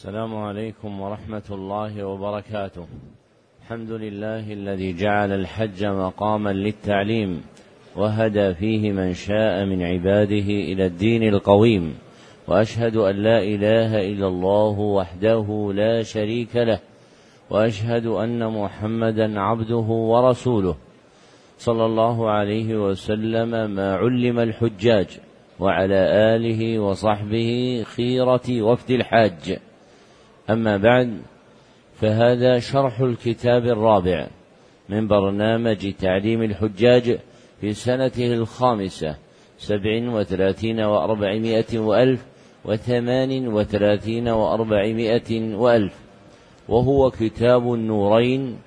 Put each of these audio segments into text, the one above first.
السلام عليكم ورحمة الله وبركاته. الحمد لله الذي جعل الحج مقاما للتعليم وهدى فيه من شاء من عباده إلى الدين القويم. وأشهد أن لا إله إلا الله وحده لا شريك له. وأشهد أن محمدا عبده ورسوله. صلى الله عليه وسلم ما علم الحجاج وعلى آله وصحبه خيرة وفد الحاج. أما بعد فهذا شرح الكتاب الرابع من برنامج تعليم الحجاج في سنته الخامسة سبع وثلاثين وأربعمائة وألف وثمان وثلاثين وأربعمائة وألف. وهو كتاب النورين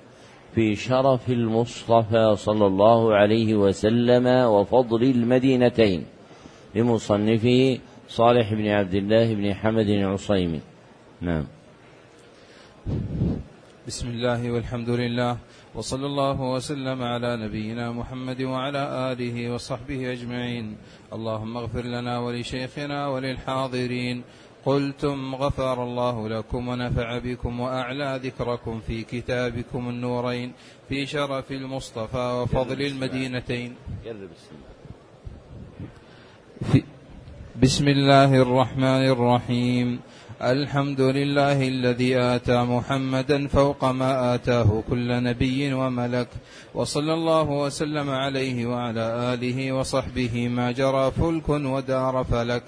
في شرف المصطفى صلى الله عليه وسلم وفضل المدينتين لمصنفه صالح بن عبد الله بن حمد العصيمي. نعم. بسم الله والحمد لله وصلى الله وسلم على نبينا محمد وعلى آله وصحبه أجمعين. اللهم اغفر لنا ولشيخنا وللحاضرين. قلتم غفر الله لكم ونفع بكم وأعلى ذكركم في كتابكم النورين في شرف المصطفى وفضل المدينتين. بسم الله الرحمن الرحيم. الحمد لله الذي آتى محمدا فوق ما آتاه كل نبي وملك وصلى الله وسلم عليه وعلى آله وصحبه ما جرى فلك ودار فلك.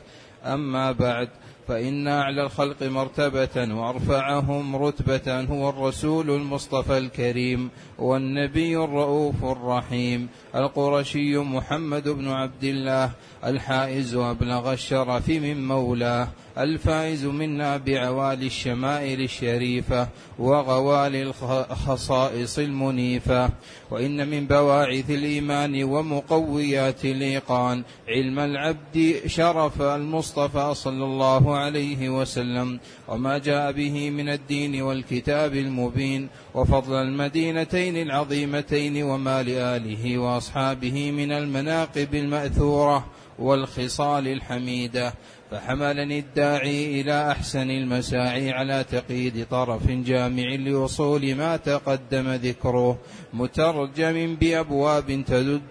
أما بعد فإن أعلى الخلق مرتبة وأرفعهم رتبة هو الرسول المصطفى الكريم والنبي الرؤوف الرحيم القرشي محمد بن عبد الله الحائز أبلغ الشرف من مولاه الفائز منا بعوالي الشمائل الشريفة وغوالي الخصائص المنيفة. وإن من بواعث الإيمان ومقويات الإيقان علم العبد شرف المصطفى صلى الله عليه وسلم. وما جاء به من الدين والكتاب المبين. وفضل المدينتين العظيمتين وما لآله وأصحابه من المناقب المأثورة. والخصال الحميدة فحملني الداعي إلى أحسن المساعي على تقييد طرف جامع لوصول ما تقدم ذكره. مترجم بأبواب تدد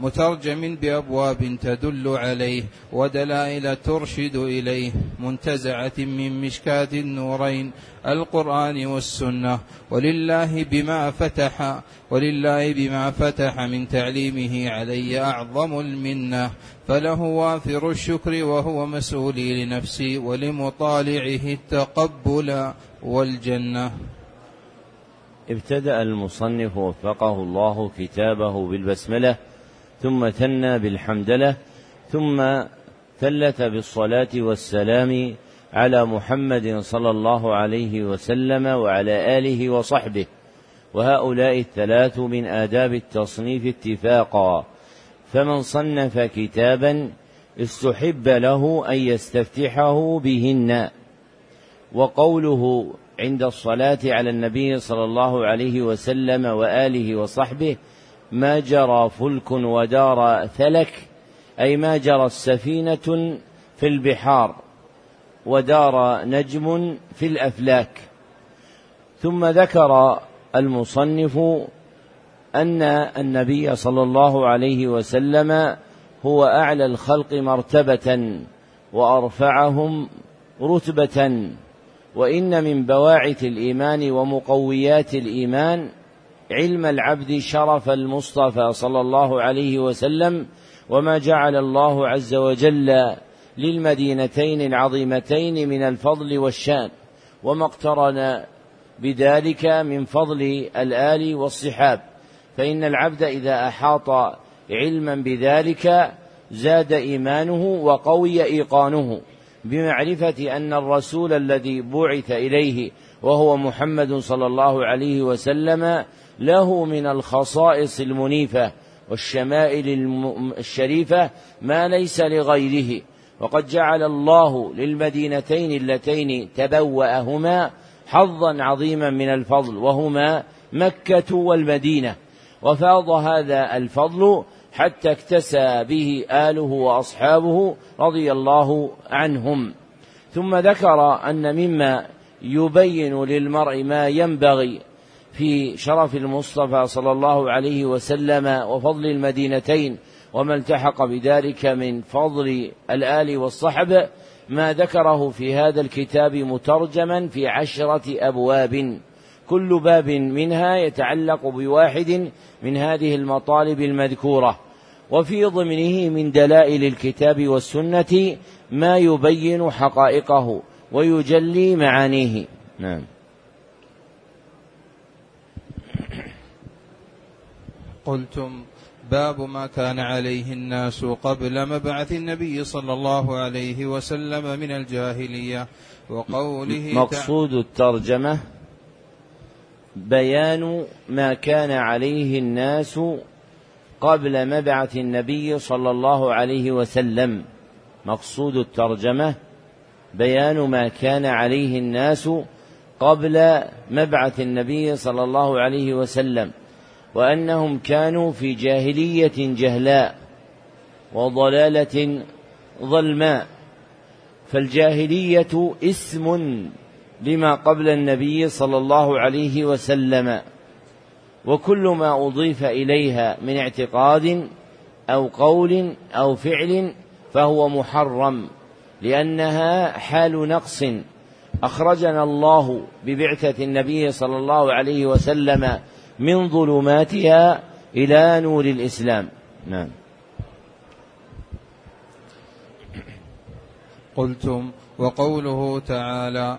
مترجم بأبواب تدل عليه ودلائل ترشد إليه منتزعة من مشكاة النورين القرآن والسنة ولله بما فتح ولله بما فتح من تعليمه علي أعظم المنة فله وافر الشكر وهو مسؤولي لنفسي ولمطالعه التقبل والجنة. ابتدأ المصنف وفقه الله كتابه بالبسملة ثم ثنى بالحمدلة ثم ثلث بالصلاة والسلام على محمد صلى الله عليه وسلم وعلى آله وصحبه. وهؤلاء الثلاث من آداب التصنيف اتفاقا. فمن صنف كتابا استحب له أن يستفتحه بهن. وقوله عند الصلاة على النبي صلى الله عليه وسلم وآله وصحبه ما جرى فلك ودار ثلك أي ما جرت سفينة في البحار ودار نجم في الأفلاك. ثم ذكر المصنف أن النبي صلى الله عليه وسلم هو أعلى الخلق مرتبة وأرفعهم رتبة وإن من بواعث الإيمان ومقويات الإيمان علم العبد شرف المصطفى صلى الله عليه وسلم وما جعل الله عز وجل للمدينتين العظيمتين من الفضل والشان. وما اقترن بذلك من فضل الآل والصحاب. فإن العبد إذا أحاط علما بذلك زاد إيمانه وقوي إيقانه بمعرفة أن الرسول الذي بعث إليه وهو محمد صلى الله عليه وسلم له من الخصائص المنيفة والشمائل الشريفة ما ليس لغيره. وقد جعل الله للمدينتين اللتين تبوأهما حظا عظيما من الفضل وهما مكة والمدينة. وفاض هذا الفضل حتى اكتسى به آله وأصحابه رضي الله عنهم. ثم ذكر أن مما يبين للمرء ما ينبغي في شرف المصطفى صلى الله عليه وسلم وفضل المدينتين وما التحق بذلك من فضل الآل والصحب. ما ذكره في هذا الكتاب مترجما في عشرة أبواب. كل باب منها يتعلق بواحد من هذه المطالب المذكورة. وفي ضمنه من دلائل الكتاب والسنة ما يبين حقائقه ويجلي معانيه. نعم. قلتم باب ما كان عليه الناس قبل مبعث النبي صلى الله عليه وسلم من الجاهلية وقوله مقصود الترجمة بيان ما كان عليه الناس قبل مبعث النبي صلى الله عليه وسلم. مقصود الترجمة بيان ما كان عليه الناس قبل مبعث النبي صلى الله عليه وسلم وأنهم كانوا في جاهلية جهلاء وضلالة ظلماء. فالجاهلية اسم لما قبل النبي صلى الله عليه وسلم وكل ما أضيف إليها من اعتقاد أو قول أو فعل فهو محرم لأنها حال نقص. أخرجنا الله ببعثة النبي صلى الله عليه وسلم من ظلماتها إلى نور الإسلام. نعم. قلتم وقوله تعالى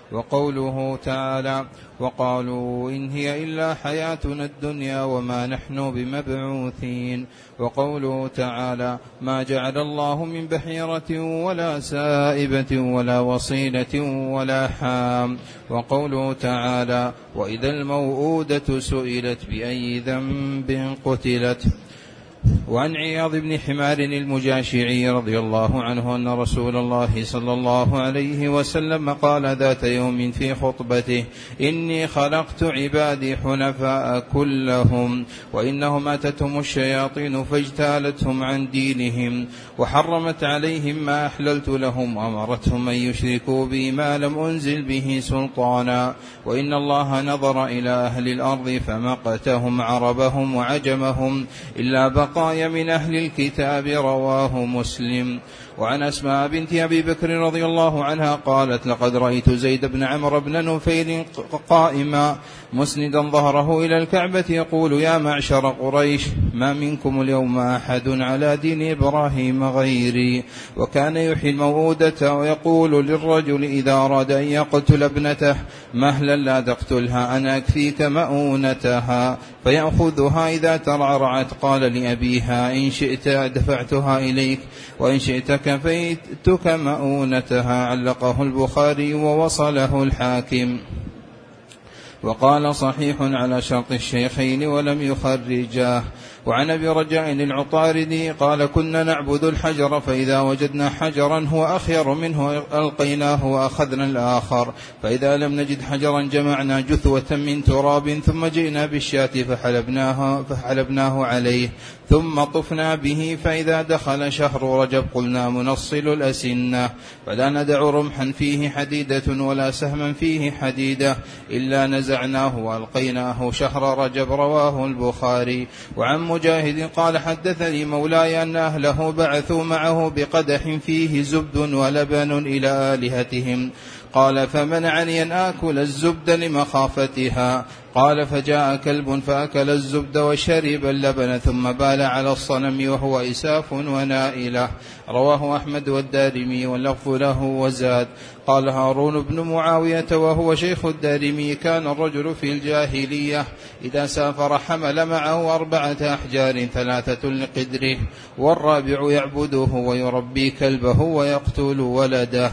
وقوله تعالى وقالوا إن هي إلا حياتنا الدنيا وما نحن بمبعوثين. وقوله تعالى ما جعل الله من بحيرة ولا سائبة ولا وصيلة ولا حام. وقوله تعالى وإذا الموءودة سئلت بأي ذنب قتلت. وعن عياض بن حمار المجاشعي رضي الله عنه أن رسول الله صلى الله عليه وسلم قال ذات يوم في خطبته إني خلقت عبادي حنفاء كلهم وإنهم أتتهم الشياطين فاجتالتهم عن دينهم وحرمت عليهم ما أحللت لهم وأمرتهم أن يشركوا بي ما لم أنزل به سلطانا وإن الله نظر إلى أهل الأرض فمقتهم عربهم وعجمهم إلا بقايا من أهل الكتاب رواه مسلم. وعن أسماء بنت أبي بكر رضي الله عنها قالت لقد رأيت زيد بن عمرو بن نفيل قائما مسندا ظهره إلى الكعبة يقول يا معشر قريش ما منكم اليوم أحد على دين إبراهيم غيري؟ وكان يحيي الموءودة ويقول للرجل إذا أراد أن يقتل ابنته مهلا لا تقتلها أنا أكفيك مؤونتها. فيأخذها إذا ترعرعت قال لأبيها إن شئت دفعتها إليك وإن شئت كفيتك مؤونتها علقه البخاري ووصله الحاكم. وقال صحيح على شرط الشيخين ولم يخرجاه. وعن أبي رجاء العطاردي قال كنا نعبد الحجر فإذا وجدنا حجرا هو أخير منه ألقيناه وأخذنا الآخر. فإذا لم نجد حجرا جمعنا جثوة من تراب ثم جئنا بالشاة فحلبناها فحلبناه عليه. ثم طفنا به فإذا دخل شهر رجب قلنا منصل الأسنة فلا ندع رمحا فيه حديدة ولا سهما فيه حديدة إلا نزعناه وألقيناه شهر رجب رواه البخاري. وعن مجاهد قال حدثني مولاي أن أهله بعثوا معه بقدح فيه زبد ولبن إلى آلهتهم. قال فمنعني أن آكل الزبد لمخافتها. قال فجاء كلب فأكل الزبد وشرب اللبن ثم بال على الصنم وهو إساف ونائلة. رواه أحمد والدارمي واللفظ له وزاد. قال هارون بن معاوية وهو شيخ الدارمي. كان الرجل في الجاهلية. إذا سافر حمل معه أربعة أحجار ثلاثة لقدره. والرابع يعبده ويربي كلبه ويقتل ولده.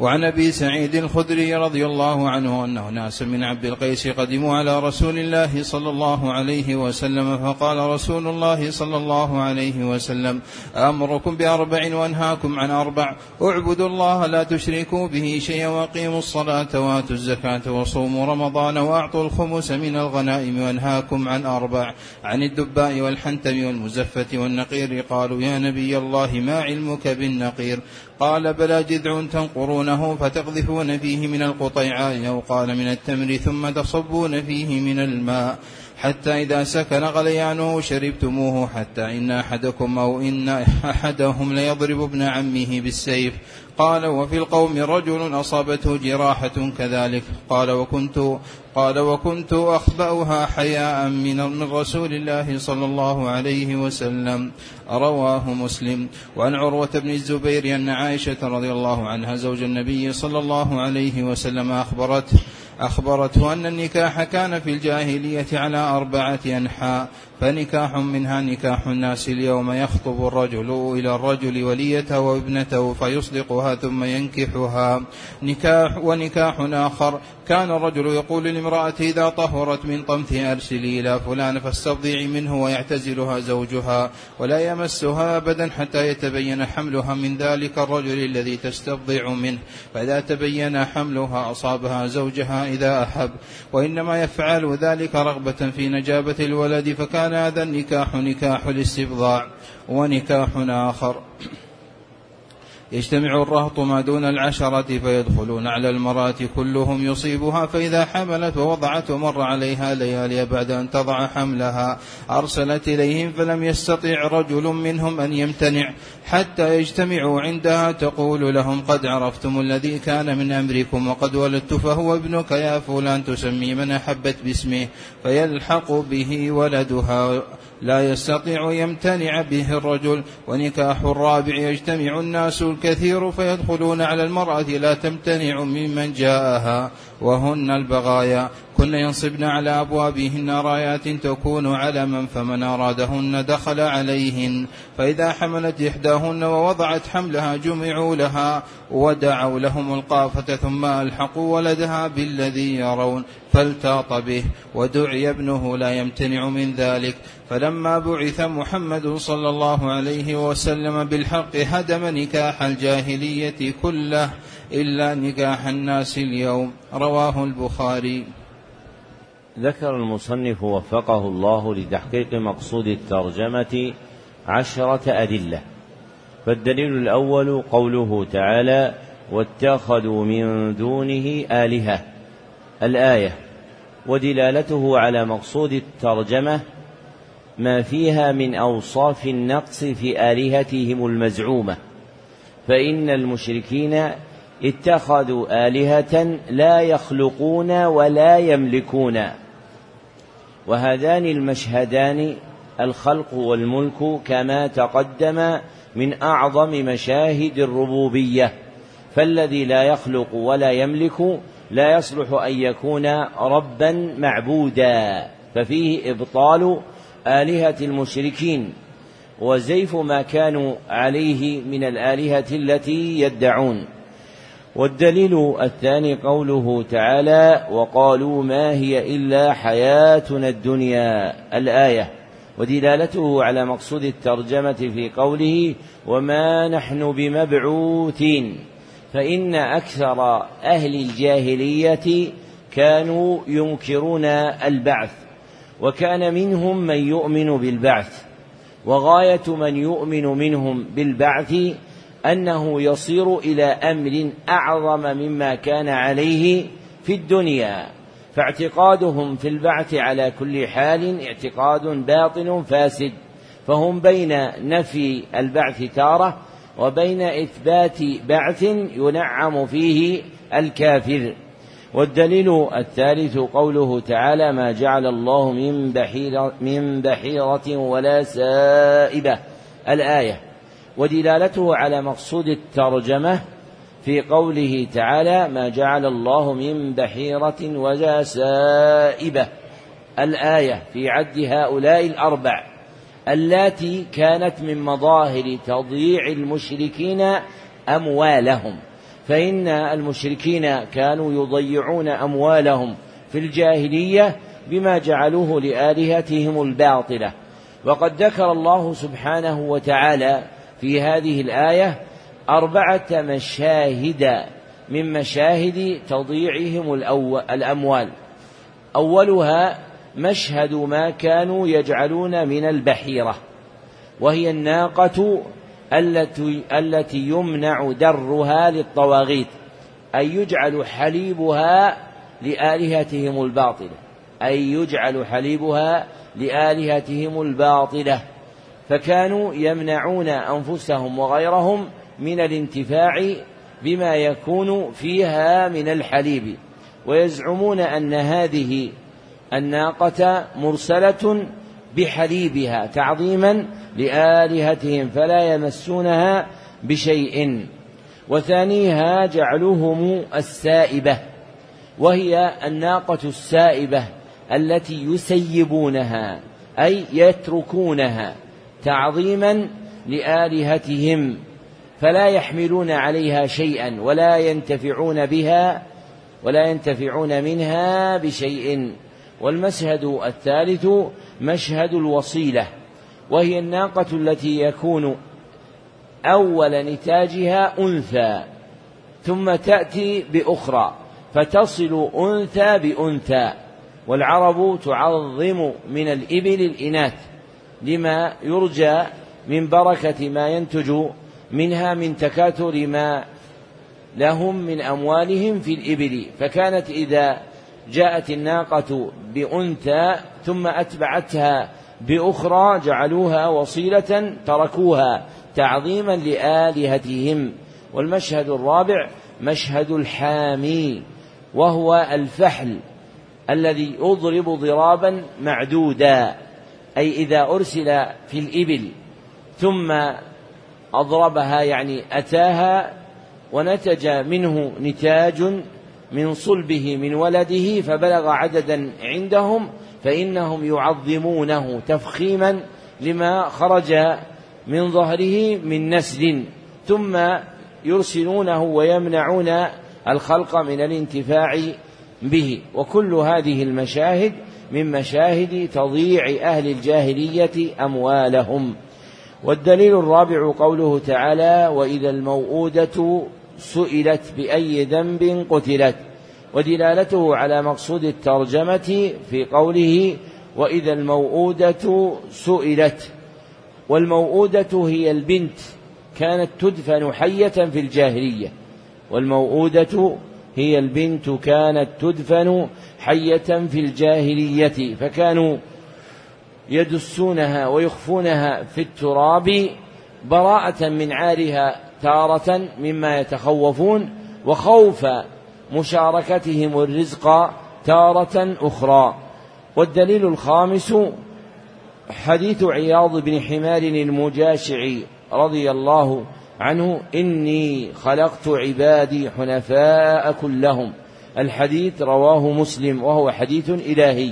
وعن أبي سعيد الخدري رضي الله عنه أنه ناس من عبد القيس قدموا على رسول الله صلى الله عليه وسلم فقال رسول الله صلى الله عليه وسلم أمركم بأربع وأنهاكم عن أربع اعبدوا الله لا تشركوا به شيئا وأقيموا الصلاة وآتوا الزكاة وصوموا رمضان وأعطوا الخمس من الغنائم وأنهاكم عن أربع عن الدباء والحنتم والمزفة والنقير قالوا يا نبي الله ما علمك بالنقير قال بلى جذع تنقرونه فتقذفون فيه من القطيعاء أو قال من التمر ثم تصبون فيه من الماء حتى إذا سكن غليانه شربتموه حتى إن أحدكم أو إن أحدهم ليضرب ابن عمه بالسيف قال وفي القوم رجل أصابته جراحة كذلك. قال وكنت قال وكنت أخبأها حياء من من رسول الله صلى الله عليه وسلم. رواه مسلم. وعن عروة بن الزبير أن عائشة رضي الله عنها زوج النبي صلى الله عليه وسلم أخبرته أخبرته أن النكاح كان في الجاهلية على أربعة أنحاء فنكاح منها نكاح الناس اليوم يخطب الرجل إلى الرجل وليته وابنته فيصدقها ثم ينكحها. نكاح ونكاح آخر كان الرجل يقول لامرأته إذا طهرت من طمث أرسلي إلى فلان فاسترضعي منه ويعتزلها زوجها ولا يمسها أبدا حتى يتبين حملها من ذلك الرجل الذي تسترضع منه. فإذا تبين حملها أصابها زوجها إذا أحب وإنما يفعل ذلك رغبة في نجابة الولد فكان هذا النكاح نكاح الاستبضاع ونكاح آخر. يجتمع الرهط ما دون العشرة فيدخلون على المرأة كلهم يصيبها فإذا حملت ووضعت ومر عليها ليالي بعد أن تضع حملها. أرسلت إليهم فلم يستطع رجل منهم أن يمتنع. حتى يجتمعوا عندها تقول لهم قد عرفتم الذي كان من أمركم وقد ولدت فهو ابنك يا فلان تسمي من أحبت باسمه. فيلحق به ولدها لا يستطيع يمتنع به الرجل. ونكاح الرابع يجتمع الناس الكثير فيدخلون على المرأة لا تمتنع ممن جاءها وهن البغايا. كن ينصبن على أبوابهن رايات تكون علما فمن أرادهن دخل عليهن. فإذا حملت إحداهن ووضعت حملها جمعوا لها ودعوا لهم القافة ثم ألحقوا ولدها بالذي يرون. فالتاط به ودعي ابنه لا يمتنع من ذلك. فلما بعث محمد صلى الله عليه وسلم بالحق هدم نكاح الجاهلية كله إلا نكاح الناس اليوم. رواه البخاري. ذكر المصنف وفقه الله لتحقيق مقصود الترجمة عشرة أدلة. فالدليل الأول قوله تعالى واتخذوا من دونه آلهة. الآية ودلالته على مقصود الترجمة ما فيها من أوصاف النقص في آلهتهم المزعومة. فإن المشركين اتخذوا آلهة لا يخلقون ولا يملكون وهذان المشهدان الخلق والملك كما تقدم من أعظم مشاهد الربوبية. فالذي لا يخلق ولا يملك لا يصلح أن يكون ربا معبودا. ففيه إبطال آلهة المشركين. وزيف ما كانوا عليه من الآلهة التي يدعون. والدليل الثاني قوله تعالى وقالوا ما هي إلا حياتنا الدنيا الآية. ودلالته على مقصود الترجمة في قوله وما نحن بمبعوثين فإن أكثر أهل الجاهلية كانوا ينكرون البعث وكان منهم من يؤمن بالبعث وغاية من يؤمن منهم بالبعث أنه يصير إلى أمر أعظم مما كان عليه في الدنيا. فاعتقادهم في البعث على كل حال اعتقاد باطل فاسد. فهم بين نفي البعث تارة وبين إثبات بعث ينعم فيه الكافر. والدليل الثالث قوله تعالى ما جعل الله من بحيرة, من بحيرة ولا سائبة. الآية ودلالته على مقصود الترجمة في قوله تعالى ما جعل الله من بحيرة ولا سائبة. الآية في عد هؤلاء الأربع اللاتي كانت من مظاهر تضييع المشركين أموالهم. فإن المشركين كانوا يضيعون أموالهم في الجاهلية بما جعلوه لآلهتهم الباطلة. وقد ذكر الله سبحانه وتعالى في هذه الآية أربعة مشاهد من مشاهد تضييعهم الأموال. أولها مشهد ما كانوا يجعلون من البحيرة وهي الناقة التي التي يمنع درها للطواغيت أي يجعل حليبها لآلهتهم الباطلة أي يجعل حليبها لآلهتهم الباطلة. فكانوا يمنعون أنفسهم وغيرهم من الانتفاع بما يكون فيها من الحليب ويزعمون أن هذه الناقة مرسلة بحليبها تعظيما لآلهتهم فلا يمسونها بشيء وثانيها جعلهم السائبة وهي الناقة السائبة التي يسيبونها أي يتركونها. تعظيما لآلهتهم فلا يحملون عليها شيئا ولا ينتفعون بها ولا ينتفعون منها بشيء. والمشهد الثالث مشهد الوصيلة وهي الناقة التي يكون أول نتاجها أنثى ثم تأتي بأخرى فتصل أنثى بأنثى والعرب تعظم من الإبل الإناث. لما يرجى من بركة ما ينتج منها من تكاثر ما لهم من أموالهم في الإبل. فكانت إذا جاءت الناقة بأنثى ثم أتبعتها بأخرى جعلوها وصيلة تركوها تعظيما لآلهتهم. والمشهد الرابع مشهد الحامي وهو الفحل الذي يضرب ضرابا معدودا. أي إذا أرسل في الإبل ثم أضربها يعني أتاها ونتج منه نتاج من صلبه من ولده فبلغ عددا عندهم فإنهم يعظمونه تفخيما لما خرج من ظهره من نسل ثم يرسلونه ويمنعون الخلق من الانتفاع به. وكل هذه المشاهد من مشاهد تضييع أهل الجاهلية أموالهم. والدليل الرابع قوله تعالى وإذا الموءودة سئلت بأي ذنب قتلت. ودلالته على مقصود الترجمة في قوله وإذا الموءودة سئلت. والموءودة هي البنت كانت تدفن حية في الجاهلية. والموءودة هي البنت كانت تدفن حية في الجاهلية فكانوا يدسونها ويخفونها في التراب براءة من عارها تارة مما يتخوفون وخوف مشاركتهم الرزق تارة أخرى. والدليل الخامس حديث عياض بن حمار المجاشعي رضي الله عنه إني خلقت عبادي حنفاء كلهم. الحديث رواه مسلم وهو حديث إلهي.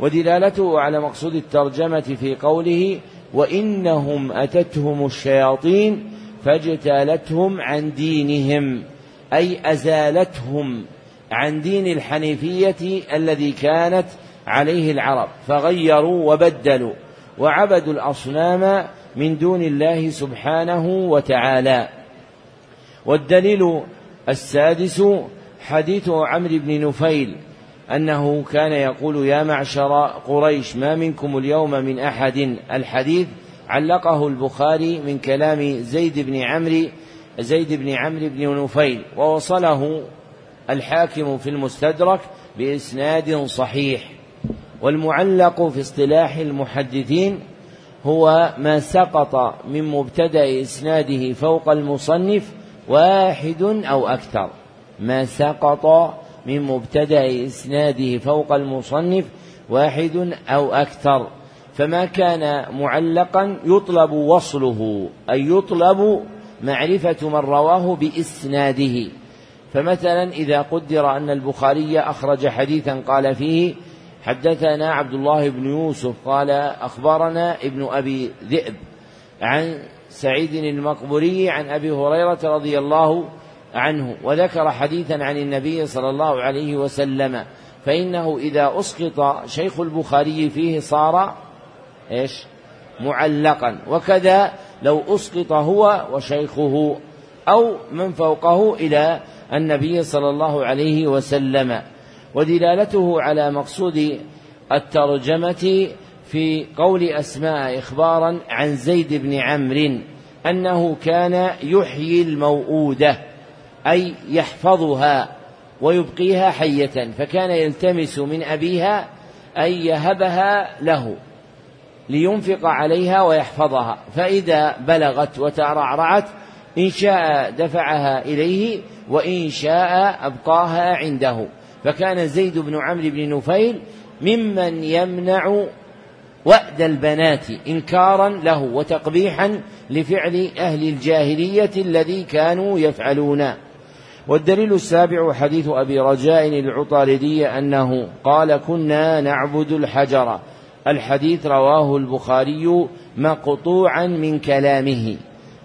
ودلالته على مقصود الترجمة في قوله وإنهم أتتهم الشياطين فاجتالتهم عن دينهم أي أزالتهم عن دين الحنيفية الذي كانت عليه العرب فغيروا وبدلوا وعبدوا الأصنام من دون الله سبحانه وتعالى. والدليل السادس حديث عمرو بن نفيل أنه كان يقول يا معشر قريش ما منكم اليوم من أحد؟ الحديث علقه البخاري من كلام زيد بن عمرو زيد بن عمرو بن نفيل ووصله الحاكم في المستدرك بإسناد صحيح. والمعلق في اصطلاح المحدثين هو ما سقط من مبتدأ إسناده فوق المصنف واحد أو أكثر. ما سقط من مبتدأ إسناده فوق المصنف واحد أو أكثر. فما كان معلقا يطلب وصله أي يطلب معرفة من رواه بإسناده. فمثلا إذا قدر أن البخاري أخرج حديثا قال فيه حدثنا عبد الله بن يوسف قال أخبرنا ابن أبي ذئب عن سعيد المقبوري عن أبي هريرة رضي الله عنه وذكر حديثا عن النبي صلى الله عليه وسلم فإنه إذا أسقط شيخ البخاري فيه صار إيش؟ معلقا وكذا لو أسقط هو وشيخه أو من فوقه إلى النبي صلى الله عليه وسلم. ودلالته على مقصود الترجمة في قول أسماء إخبارا عن زيد بن عمرو أنه كان يحيي الموؤودة أي يحفظها ويبقيها حية فكان يلتمس من أبيها أن يهبها له لينفق عليها ويحفظها. فإذا بلغت وترعرعت إن شاء دفعها إليه وإن شاء أبقاها عنده. فكان زيد بن عمرو بن نفيل ممن يمنع وأد البنات إنكارا له وتقبيحا لفعل أهل الجاهلية الذي كانوا يفعلون. والدليل السابع حديث أبي رجاء العطاردي أنه قال كنا نعبد الحجر الحديث رواه البخاري مقطوعا من كلامه.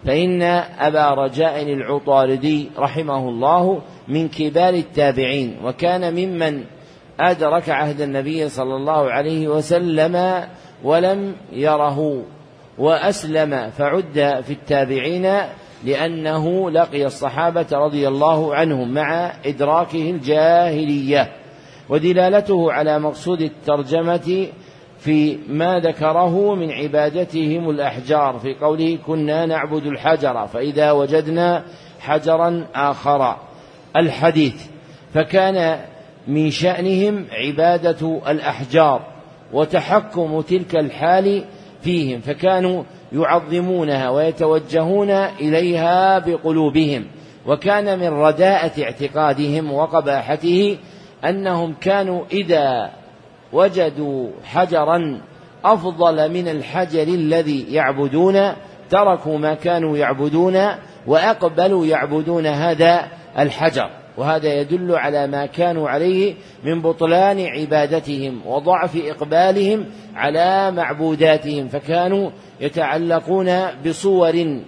فإن أبا رجاء العطاردي رحمه الله من كبار التابعين وكان ممن أدرك عهد النبي صلى الله عليه وسلم ولم يره وأسلم فعد في التابعين لأنه لقي الصحابة رضي الله عنهم مع إدراكه الجاهلية ودلالته على مقصود الترجمة في ما ذكره من عبادتهم الأحجار في قوله كنا نعبد الحجر فإذا وجدنا حجرا آخر. الحديث فكان من شأنهم عبادة الأحجار وتحكم تلك الحال فيهم فكانوا يعظمونها ويتوجهون إليها بقلوبهم وكان من رداءة اعتقادهم وقباحته أنهم كانوا إذا وجدوا حجرا أفضل من الحجر الذي يعبدون تركوا ما كانوا يعبدون وأقبلوا يعبدون هذا الحجر وهذا يدل على ما كانوا عليه من بطلان عبادتهم وضعف إقبالهم على معبوداتهم فكانوا يتعلقون بصور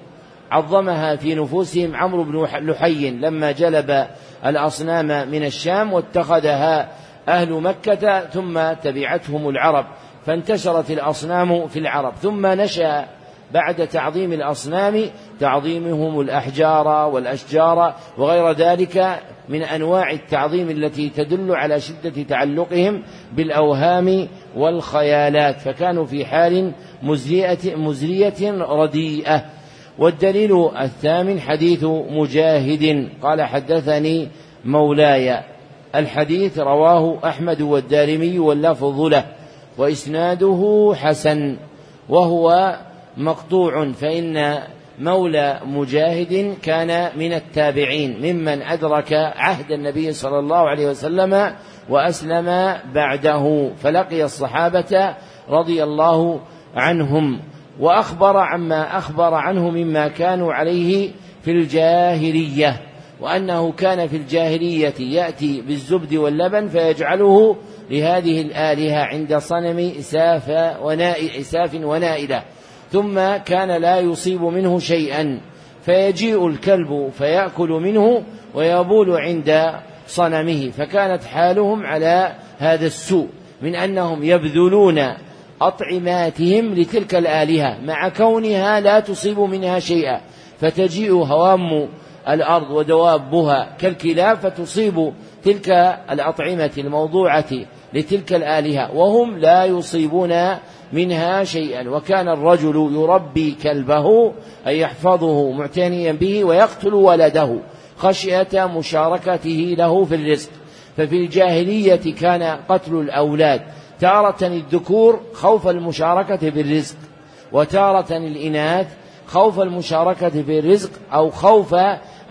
عظمها في نفوسهم عمرو بن لحي لما جلب الأصنام من الشام واتخذها أهل مكة ثم تبعتهم العرب فانتشرت الأصنام في العرب ثم نشأ بعد تعظيم الأصنام تعظيمهم الأحجار والأشجار وغير ذلك من أنواع التعظيم التي تدل على شدة تعلقهم بالأوهام والخيالات فكانوا في حال مزرية, مزرية رديئة. والدليل الثامن حديث مجاهد. قال حدثني مولاي. الحديث رواه أحمد والدارمي واللفظ له وإسناده حسن وهو مقطوع فإن مولى مجاهد كان من التابعين ممن أدرك عهد النبي صلى الله عليه وسلم وأسلم بعده فلقي الصحابة رضي الله عنهم وأخبر عما أخبر عنه مما كانوا عليه في الجاهلية وأنه كان في الجاهلية يأتي بالزبد واللبن فيجعله لهذه الآلهة عند صنم إساف إساف ونائلة. ثم كان لا يصيب منه شيئا فيجيء الكلب فيأكل منه ويبول عند صنمه فكانت حالهم على هذا السوء من أنهم يبذلون أطعماتهم لتلك الآلهة مع كونها لا تصيب منها شيئا فتجيء هوام الأرض ودوابها كالكلاب فتصيب تلك الأطعمة الموضوعة لتلك الآلهة وهم لا يصيبون منها شيئا. وكان الرجل يربي كلبه أن يحفظه معتنيا به ويقتل ولده خشية مشاركته له في الرزق. ففي الجاهلية كان قتل الأولاد تارة الذكور خوف المشاركة في الرزق وتارة الإناث خوف المشاركة في الرزق أو خوف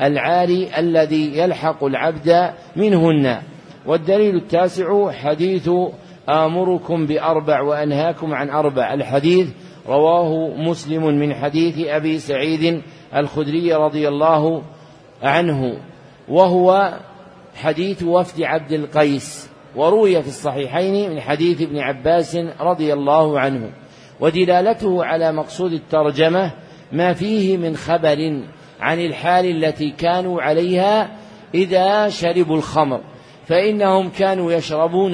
العاري الذي يلحق العبد منهن. والدليل التاسع حديث آمركم بأربع وأنهاكم عن أربع. الحديث رواه مسلم من حديث أبي سعيد الخدري رضي الله عنه وهو حديث وفد عبد القيس وروي في الصحيحين من حديث ابن عباس رضي الله عنه ودلالته على مقصود الترجمة ما فيه من خبر عن الحال التي كانوا عليها إذا شربوا الخمر فإنهم كانوا يشربون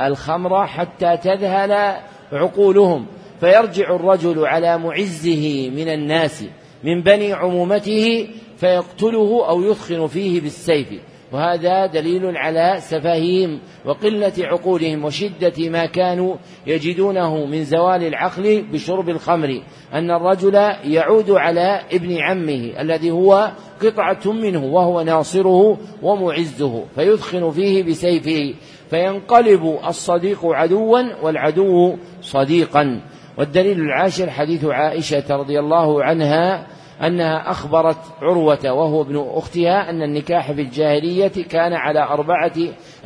الخمر حتى تذهل عقولهم فيرجع الرجل على معزه من الناس من بني عمومته فيقتله أو يثخن فيه بالسيف. وهذا دليل على سفههم وقلة عقولهم وشدة ما كانوا يجدونه من زوال العقل بشرب الخمر. أن الرجل يعود على ابن عمه الذي هو قطعة منه وهو ناصره ومعزه فيثخن فيه بسيفه. فينقلب الصديق عدوا والعدو صديقا. والدليل العاشر حديث عائشة رضي الله عنها أنها أخبرت عروة وهو ابن أختها أن النكاح في الجاهلية كان على أربعة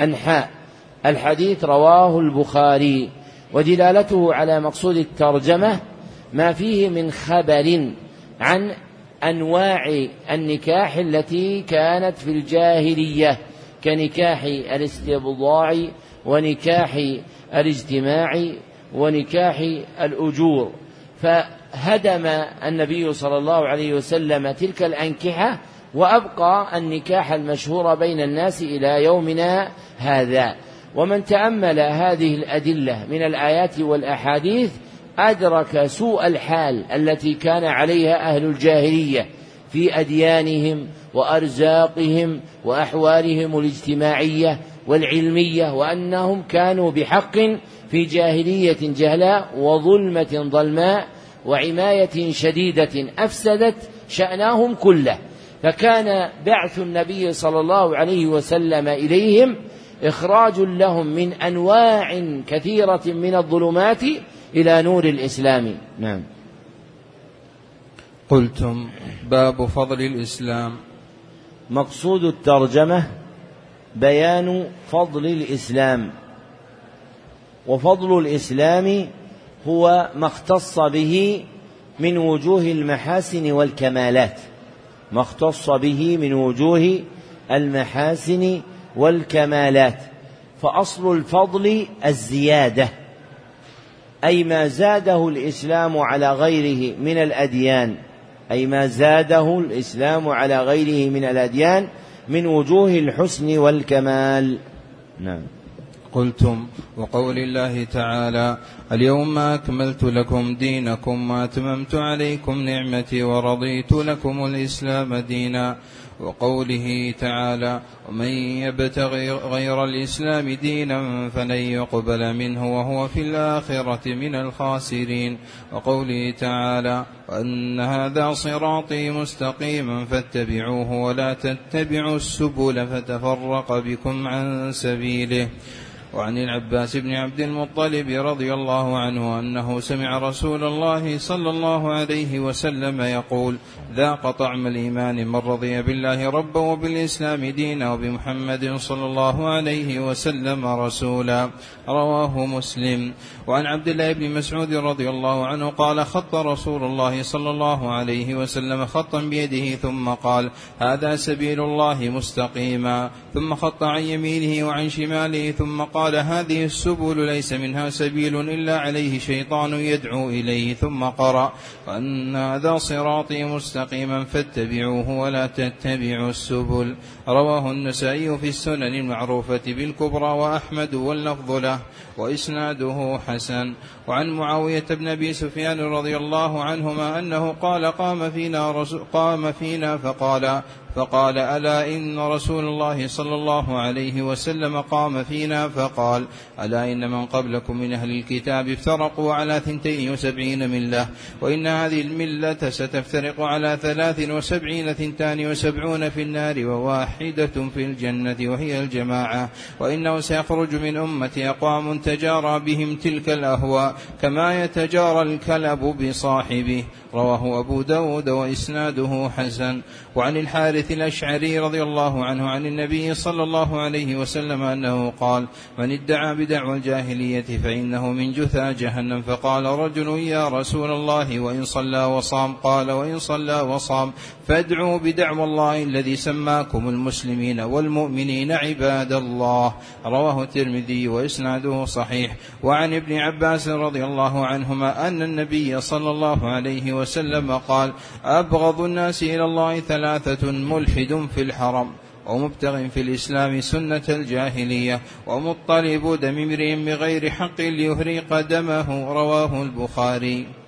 أنحاء. الحديث رواه البخاري. ودلالته على مقصود الترجمة ما فيه من خبر عن أنواع النكاح التي كانت في الجاهلية. كنكاح الاستبضاع ونكاح الاجتماع ونكاح الأجور. فهدم النبي صلى الله عليه وسلم تلك الأنكحة وأبقى النكاح المشهور بين الناس إلى يومنا هذا. ومن تأمل هذه الأدلة من الآيات والأحاديث أدرك سوء الحال التي كان عليها أهل الجاهلية. في أديانهم وأرزاقهم وأحوالهم الاجتماعية والعلمية وأنهم كانوا بحق في جاهلية جهلاء وظلمة ظلماء وعماية شديدة أفسدت شأنهم كله. فكان بعث النبي صلى الله عليه وسلم إليهم إخراج لهم من أنواع كثيرة من الظلمات إلى نور الإسلام. نعم. قلتم باب فضل الإسلام. مقصود الترجمة بيان فضل الإسلام. وفضل الإسلام هو ما اختص به من وجوه المحاسن والكمالات. ما اختص به من وجوه المحاسن والكمالات. فأصل الفضل الزيادة. أي ما زاده الإسلام على غيره من الأديان. أي ما زاده الإسلام على غيره من الأديان من وجوه الحسن والكمال. نعم. قلتم وقول الله تعالى اليوم أكملت لكم دينكم وأتممت عليكم نعمتي ورضيت لكم الإسلام دينا. وقوله تعالى ومن يبتغي غير الإسلام دينا فلن يقبل منه وهو في الآخرة من الخاسرين. وقوله تعالى وأن هذا صراطي مستقيما فاتبعوه ولا تتبعوا السبل فتفرق بكم عن سبيله. وعن العباس بن عبد المطلب رضي الله عنه أنه سمع رسول الله صلى الله عليه وسلم يقول ذاق طعم الإيمان من رضي بالله ربا وبالإسلام دينا وبمحمد صلى الله عليه وسلم رسولا. رواه مسلم. وعن عبد الله بن مسعود رضي الله عنه قال خط رسول الله صلى الله عليه وسلم خطا بيده ثم قال هذا سبيل الله مستقيما. ثم خط عن يمينه وعن شماله ثم قال قال هذه السبل ليس منها سبيل إلا عليه شيطان يدعو إليه ثم قرأ وأن هذا صراطي مستقيما فاتبعوه ولا تتبعوا السبل. رواه النسائي في السنن المعروفة بالكبرى وأحمد واللفظ له وإسناده حسن. وعن معاوية بن أبي سفيان رضي الله عنهما أنه قال قام فينا قام فينا فقال فقال ألا إن رسول الله صلى الله عليه وسلم قام فينا؟ فقال ألا إن من قبلكم من أهل الكتاب افترقوا على ثنتين وسبعين ملة وإن هذه الملة ستفترق على ثلاث وسبعين ثنتان وسبعون في النار وواحدة في الجنة وهي الجماعة وإنه سيخرج من أمتي أقوام تجارى بهم تلك الأهواء كما يتجارى الكلب بصاحبه رواه أبو داود وإسناده حسن. وعن الحارث الحارث الأشعري رضي الله عنه عن النبي صلى الله عليه وسلم أنه قال من ادعى بدعوى الجاهلية فإنه من جثى جهنم. فقال رجل يا رسول الله وإن صلى وصام. قال وإن صلى وصام. فادعوا بدعوى الله الذي سماكم المسلمين والمؤمنين عباد الله. رواه الترمذي وإسناده صحيح. وعن ابن عباس رضي الله عنهما أن النبي صلى الله عليه وسلم قال أبغض الناس إلى الله ثلاثة ملحد في الحرم ومبتغ في الإسلام سنة الجاهلية ومطلب دم امرئ بغير حق ليهريق دمه رواه البخاري.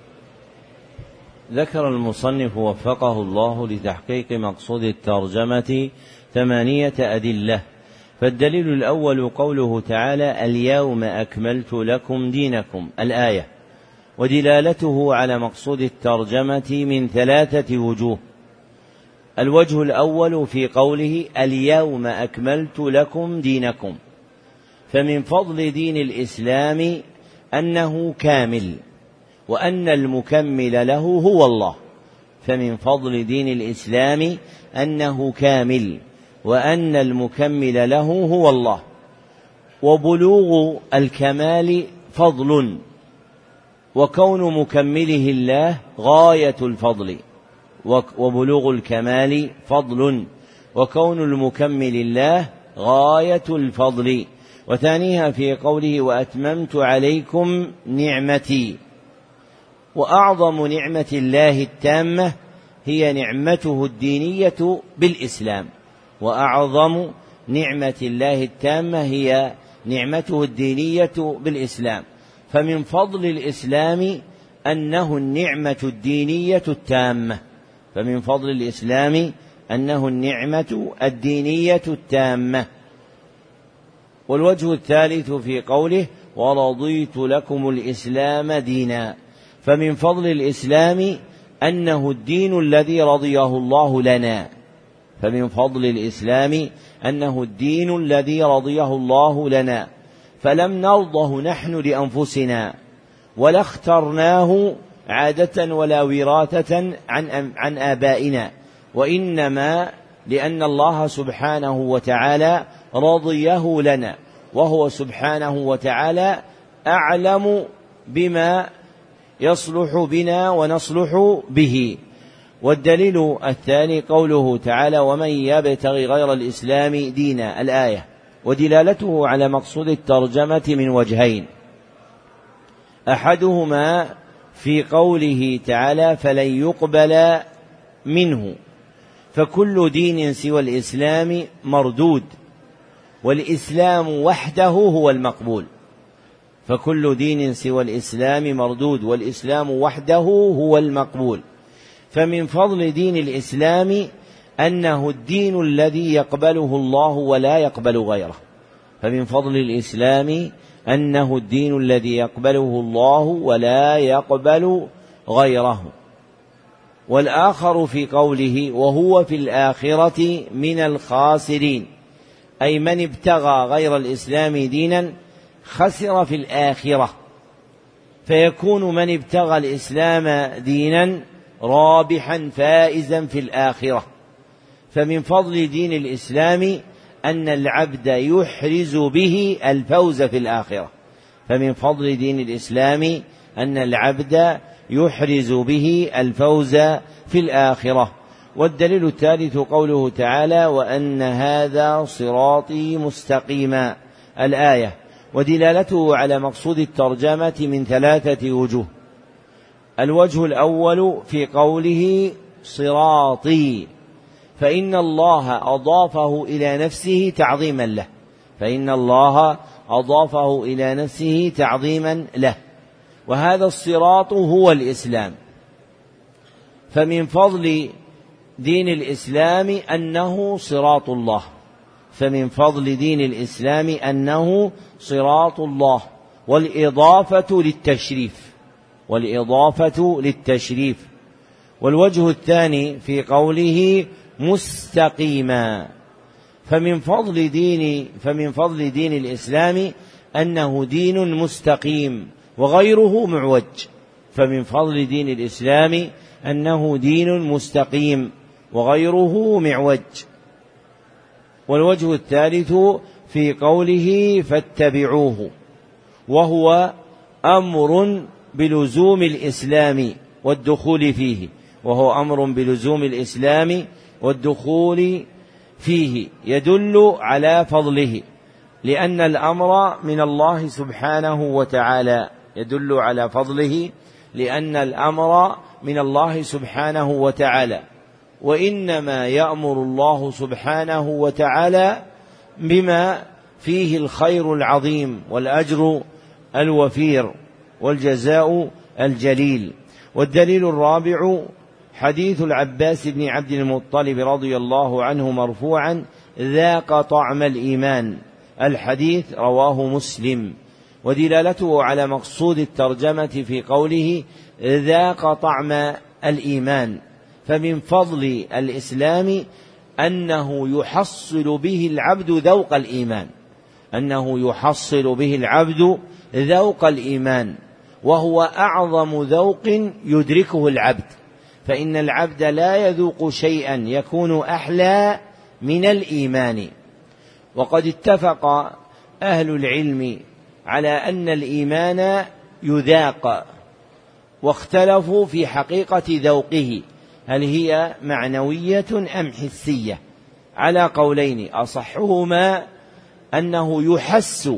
ذكر المصنف وفقه الله لتحقيق مقصود الترجمة ثمانية أدلة فالدليل الأول قوله تعالى اليوم أكملت لكم دينكم الآية ودلالته على مقصود الترجمة من ثلاثة وجوه. الوجه الأول في قوله اليوم أكملت لكم دينكم فمن فضل دين الإسلام أنه كامل. وأن المكمل له هو الله. فمن فضل دين الإسلام أنه كامل وأن المكمل له هو الله. وبلوغ الكمال فضل وكون مكمله الله غاية الفضل وبلوغ الكمال فضل وكون المكمل الله غاية الفضل. وثانيها في قوله وأتممت عليكم نعمتي وأعظم نعمة الله التامة هي نعمته الدينية بالإسلام. وأعظم نعمة الله التامة هي نعمته الدينية بالإسلام. فمن فضل الإسلام أنه النعمة الدينية التامة. فمن فضل الإسلام أنه النعمة الدينية التامة. والوجه الثالث في قوله ورضيت لكم الإسلام دينا فمن فضل الإسلام أنه الدين الذي رضيه الله لنا. فمن فضل الإسلام أنه الدين الذي رضيه الله لنا. فلم نرضه نحن لأنفسنا ولا اخترناه عادة ولا وراثة عن عن آبائنا وإنما لأن الله سبحانه وتعالى رضيه لنا وهو سبحانه وتعالى أعلم بما يصلح بنا ونصلح به. والدليل الثاني قوله تعالى ومن يبتغي غير الإسلام دينا. الآية. ودلالته على مقصود الترجمة من وجهين. أحدهما في قوله تعالى فلن يقبل منه. فكل دين سوى الإسلام مردود والإسلام وحده هو المقبول. فكل دين سوى الإسلام مردود والإسلام وحده هو المقبول. فمن فضل دين الإسلام أنه الدين الذي يقبله الله ولا يقبل غيره. فمن فضل الإسلام أنه الدين الذي يقبله الله ولا يقبل غيره. والآخر في قوله وهو في الآخرة من الخاسرين. أي من ابتغى غير الإسلام دينا خسر في الآخرة. فيكون من ابتغى الإسلام دينا رابحا فائزا في الآخرة. فمن فضل دين الإسلام أن العبد يحرز به الفوز في الآخرة. فمن فضل دين الإسلام أن العبد يحرز به الفوز في الآخرة. والدليل الثالث قوله تعالى وأن هذا صراطي مستقيما. الآية ودلالته على مقصود الترجمة من ثلاثة وجوه. الوجه الأول في قوله صراطي فإن الله أضافه إلى نفسه تعظيما له. فإن الله أضافه إلى نفسه تعظيما له. وهذا الصراط هو الإسلام. فمن فضل دين الإسلام أنه صراط الله. فمن فضل دين الإسلام أنه صراط الله والإضافة للتشريف والإضافة للتشريف. والوجه الثاني في قوله مستقيما. فمن فضل دين فمن فضل دين الإسلام أنه دين مستقيم وغيره معوج. فمن فضل دين الإسلام أنه دين مستقيم وغيره معوج. والوجه الثالث في قوله فاتبعوه وهو أمر بلزوم الإسلام والدخول فيه وهو أمر بلزوم الإسلام والدخول فيه يدل على فضله لأن الأمر من الله سبحانه وتعالى يدل على فضله لأن الأمر من الله سبحانه وتعالى. وإنما يأمر الله سبحانه وتعالى بما فيه الخير العظيم والأجر الوفير والجزاء الجليل. والدليل الرابع حديث العباس بن عبد المطلب رضي الله عنه مرفوعا ذاق طعم الإيمان. الحديث رواه مسلم. ودلالته على مقصود الترجمة في قوله ذاق طعم الإيمان. فمن فضل الإسلام أنه يحصل به العبد ذوق الإيمان. أنه يحصل به العبد ذوق الإيمان وهو أعظم ذوق يدركه العبد. فإن العبد لا يذوق شيئا يكون أحلى من الإيمان. وقد اتفق أهل العلم على أن الإيمان يذاق واختلفوا في حقيقة ذوقه. هل هي معنوية أم حسية؟ على قولين أصحهما أنه يحس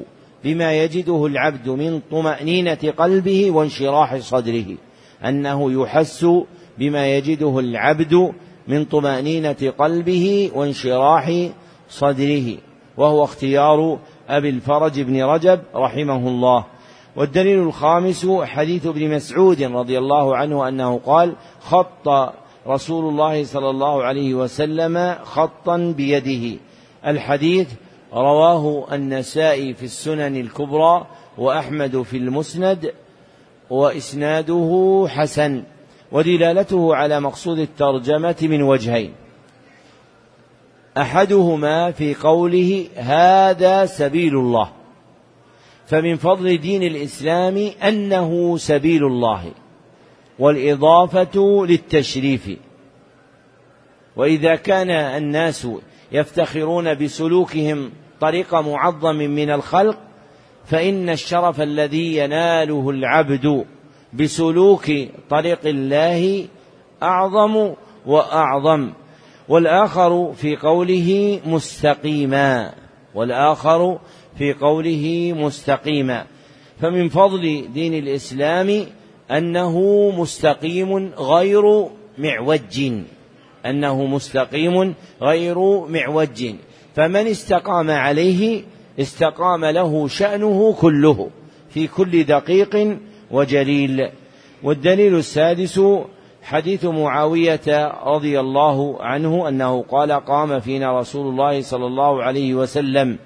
بما يجده العبد من طمأنينة قلبه وانشراح صدره. أنه يحس بما يجده العبد من طمأنينة قلبه وانشراح صدره. وهو اختيار أبي الفرج بن رجب رحمه الله. والدليل الخامس حديث ابن مسعود رضي الله عنه أنه قال خط رسول الله صلى الله عليه وسلم خطا بيده. الحديث رواه النسائي في السنن الكبرى وأحمد في المسند وإسناده حسن ودلالته على مقصود الترجمة من وجهين. أحدهما في قوله هذا سبيل الله فمن فضل دين الإسلام أنه سبيل الله. والإضافة للتشريف. وإذا كان الناس يفتخرون بسلوكهم طريق معظم من الخلق فإن الشرف الذي يناله العبد بسلوك طريق الله أعظم وأعظم. والآخر في قوله مستقيما. والآخر في قوله مستقيما. فمن فضل دين الإسلام أنه مستقيم غير معوج. أنه مستقيم غير معوج. فمن استقام عليه استقام له شأنه كله في كل دقيق وجليل. والدليل السادس حديث معاوية رضي الله عنه أنه قال قام فينا رسول الله صلى الله عليه وسلم.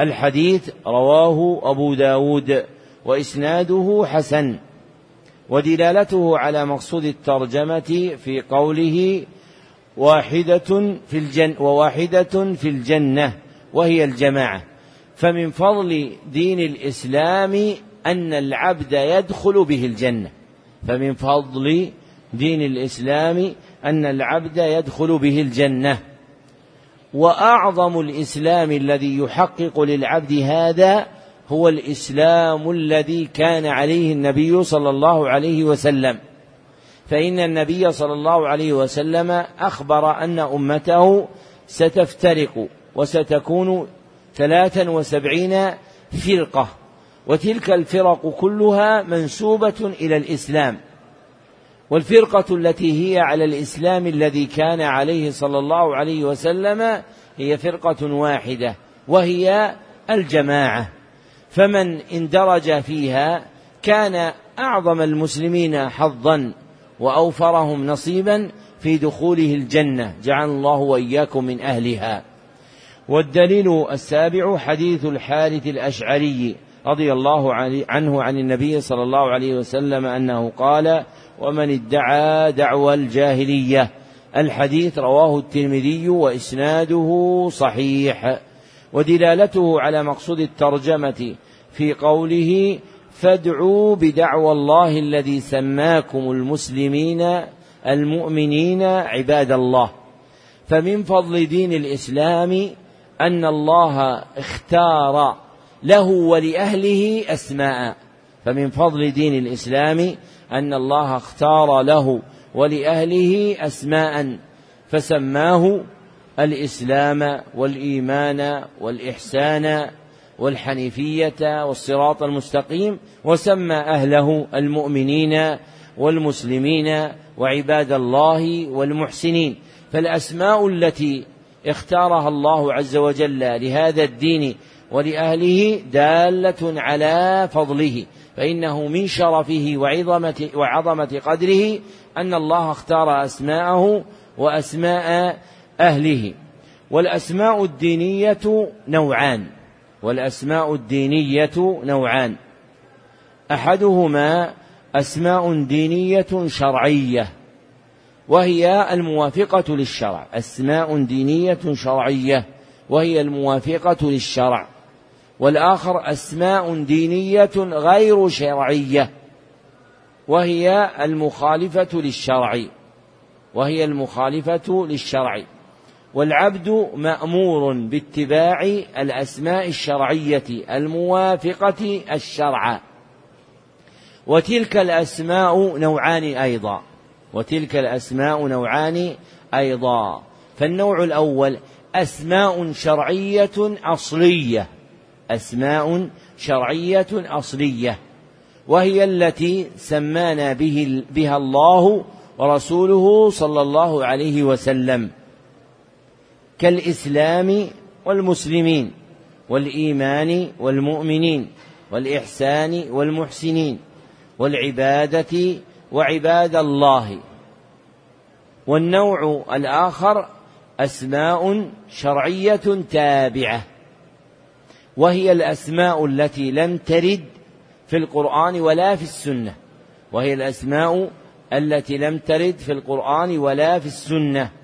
الحديث رواه أبو داود وإسناده حسن. ودلالته على مقصود الترجمة في قوله واحدة في الجنة وواحدة في الجنة وهي الجماعة. فمن فضل دين الإسلام أن العبد يدخل به الجنة. فمن فضل دين الإسلام أن العبد يدخل به الجنة. وأعظم الإسلام الذي يحقق للعبد هذا هو الإسلام الذي كان عليه النبي صلى الله عليه وسلم. فإن النبي صلى الله عليه وسلم أخبر أن أمته ستفترق وستكون ثلاثا وسبعين فرقة وتلك الفرق كلها منسوبة إلى الإسلام. والفرقة التي هي على الإسلام الذي كان عليه صلى الله عليه وسلم هي فرقة واحدة وهي الجماعة. فمن اندرج فيها كان أعظم المسلمين حظا وأوفرهم نصيبا في دخوله الجنة. جعل الله وإياكم من أهلها. والدليل السابع حديث الحارث الأشعري رضي الله عنه عن النبي صلى الله عليه وسلم أنه قال ومن ادعى دعوى الجاهلية. الحديث رواه الترمذي وإسناده صحيح. ودلالته على مقصود الترجمة في قوله فادعوا بدعوى الله الذي سماكم المسلمين المؤمنين عباد الله. فمن فضل دين الإسلام أن الله اختار له ولأهله أسماء. فمن فضل دين الإسلام أن الله اختار له ولأهله أسماء. فسماه الإسلام والإيمان والإحسان والحنيفية والصراط المستقيم وسمى أهله المؤمنين والمسلمين وعباد الله والمحسنين. فالأسماء التي اختارها الله عز وجل لهذا الدين ولأهله دالة على فضله فإنه من شرفه وعظمة, وعظمة قدره أن الله اختار أسماءه وأسماء أهله. والأسماء الدينية نوعان. والأسماء الدينية نوعان. أحدهما أسماء دينية شرعية وهي الموافقة للشرع. أسماء دينية شرعية وهي الموافقة للشرع. والآخر أسماء دينية غير شرعية وهي المخالفة للشرع. وهي المخالفة للشرع. والعبد مأمور باتباع الأسماء الشرعية الموافقة الشرع. وتلك الأسماء نوعان أيضا. وتلك الأسماء نوعان أيضا. فالنوع الأول أسماء شرعية أصلية. أسماء شرعية أصلية. وهي التي سمانا به بها الله ورسوله صلى الله عليه وسلم. كالإسلام والمسلمين والإيمان والمؤمنين والإحسان والمحسنين والعبادة وعباد الله. والنوع الآخر أسماء شرعية تابعة وهي الأسماء التي لم ترد في القرآن ولا في السنة وهي الأسماء التي لم ترد في القرآن ولا في السنة.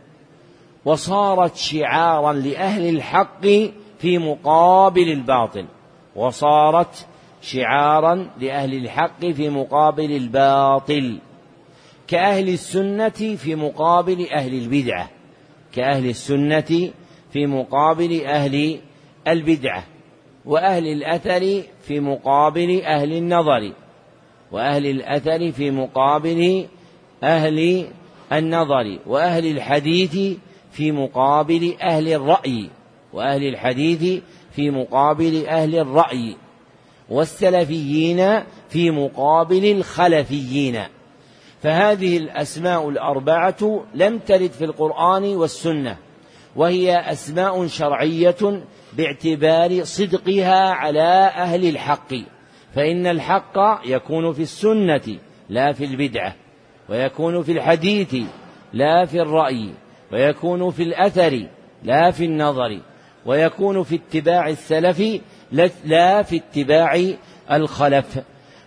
وصارت شعارا لأهل الحق في مقابل الباطل. وصارت شعارا لأهل الحق في مقابل الباطل. كأهل السنة في مقابل أهل البدعة. كأهل السنة في مقابل أهل البدعة. وأهل الأثر في مقابل أهل النظر. وأهل الأثر في مقابل أهل النظر. وأهل الحديث في مقابل أهل الرأي وأهل الحديث في مقابل أهل الرأي والسلفيين في مقابل الخلفيين. فهذه الأسماء الأربعة لم ترد في القرآن والسنة وهي أسماء شرعية باعتبار صدقها على أهل الحق. فإن الحق يكون في السنة لا في البدعة ويكون في الحديث لا في الرأي. ويكون في الأثر لا في النظر ويكون في اتباع السلف لا في اتباع الخلف.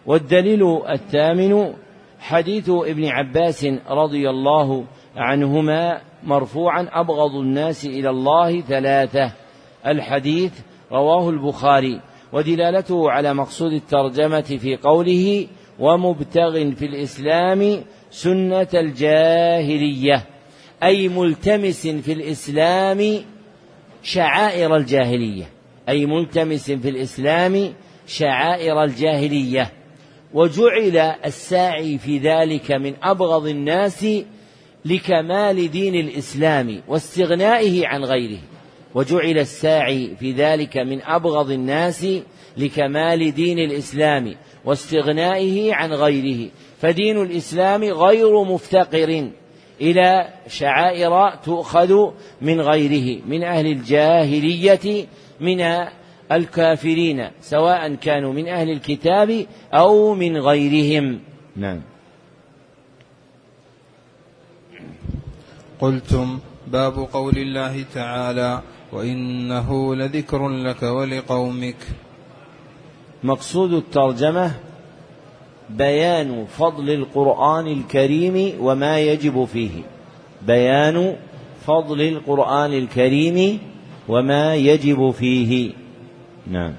والدليل الثامن حديث ابن عباس رضي الله عنهما مرفوعا أبغض الناس إلى الله ثلاثة. الحديث رواه البخاري ودلالته على مقصود الترجمة في قوله ومبتغ في الإسلام سنة الجاهلية أي ملتمس في الإسلام شعائر الجاهلية. أي ملتمس في الإسلام شعائر الجاهلية. وجعل الساعي في ذلك من أبغض الناس لكمال دين الإسلام واستغنائه عن غيره. وجعل الساعي في ذلك من أبغض الناس لكمال دين الإسلام واستغنائه عن غيره. فدين الإسلام غير مفتقر. إلى شعائر تؤخذ من غيره من أهل الجاهلية من الكافرين سواء كانوا من أهل الكتاب أو من غيرهم. نعم. قلتم باب قول الله تعالى وإنه لذكر لك ولقومك. مقصود الترجمة بيان فضل القرآن الكريم وما يجب فيه. بيان فضل القرآن الكريم وما يجب فيه. نعم.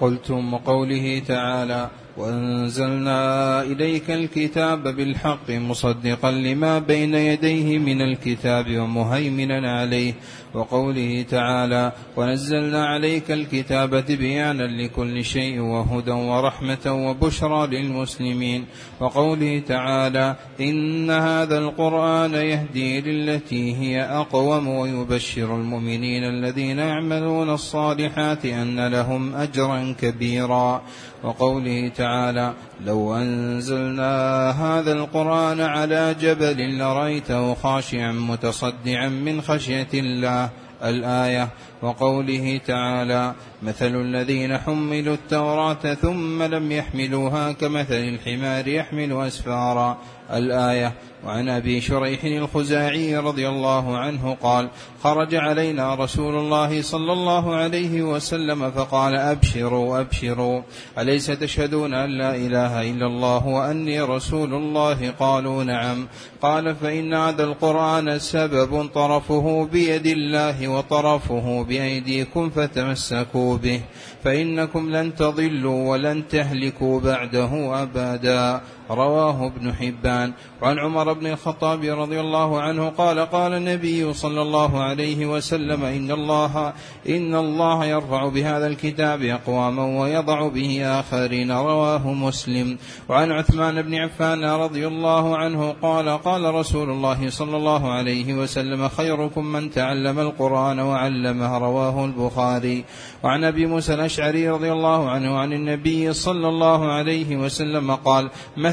قلتم وقوله تعالى وأنزلنا إليك الكتاب بالحق مصدقا لما بين يديه من الكتاب ومهيمنا عليه وقوله تعالى ونزلنا عليك الكتاب تبيانا لكل شيء وهدى ورحمة وبشرى للمسلمين. وقوله تعالى إن هذا القرآن يهدي للتي هي أقوم ويبشر المؤمنين الذين يعملون الصالحات أن لهم أجرا كبيرا. وقوله تعالى لو أنزلنا هذا القرآن على جبل لرأيته خاشعا متصدعا من خشية الله. الآية وقوله تعالى مثل الذين حملوا التوراة ثم لم يحملوها كمثل الحمار يحمل أسفارا. الآية. وعن أبي شريح الخزاعي رضي الله عنه قال خرج علينا رسول الله صلى الله عليه وسلم فقال أبشروا أبشروا. أليس تشهدون أن لا إله إلا الله وأني رسول الله؟ قالوا نعم. قال فإن هذا القرآن سبب طرفه بيد الله وطرفه بأيديكم فتمسكوا به فإنكم لن تضلوا ولن تهلكوا بعده أبدا. رواه ابن حبان. وعن عمر بن الخطاب رضي الله عنه قال قال النبي صلى الله عليه وسلم إن الله إن الله يرفع بهذا الكتاب أقواما ويضع به آخرين. رواه مسلم. وعن عثمان بن عفان رضي الله عنه قال قال رسول الله صلى الله عليه وسلم خيركم من تعلم القرآن وعلمه. رواه البخاري. وعن أبي موسى الأشعري رضي الله عنه عن النبي صلى الله عليه وسلم قال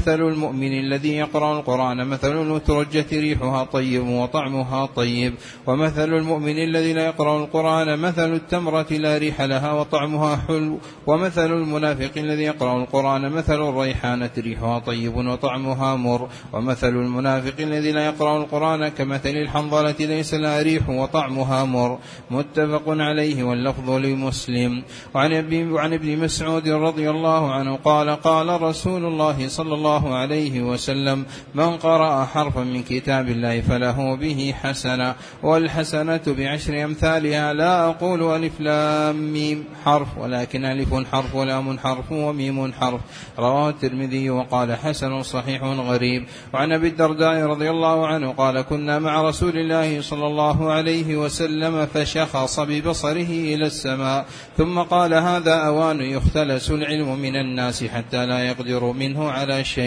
المؤمن الذي يقرأ القرآن مثل المترجة ريحها طيب وطعمها طيب. ومثل المؤمن الذي لا يقرأ القرآن مثل التمرة لا ريح لها وطعمها حلو. ومثل المنافق الذي يقرأ القرآن مثل الريحانة ريحها طيب وطعمها مر. ومثل المنافق الذي لا يقرأ القرآن كمثل الحنظلة ليس لها ريح وطعمها مر. متفق عليه واللفظ لمسلم. وعن ابن مسعود رضي الله عنه قال قال رسول الله صلى الله عليه وسلم من قرأ حرفا من كتاب الله فله به حسنة والحسنة بعشر أمثالها لا أقول ألف لام ميم حرف ولكن ألف حرف ولام حرف وميم حرف. رواه الترمذي وقال حسن صحيح غريب. وعن أبي الدرداء رضي الله عنه قال كنا مع رسول الله صلى الله عليه وسلم فشخص ببصره إلى السماء ثم قال هذا أوان يختلس العلم من الناس حتى لا يقدر منه على شيء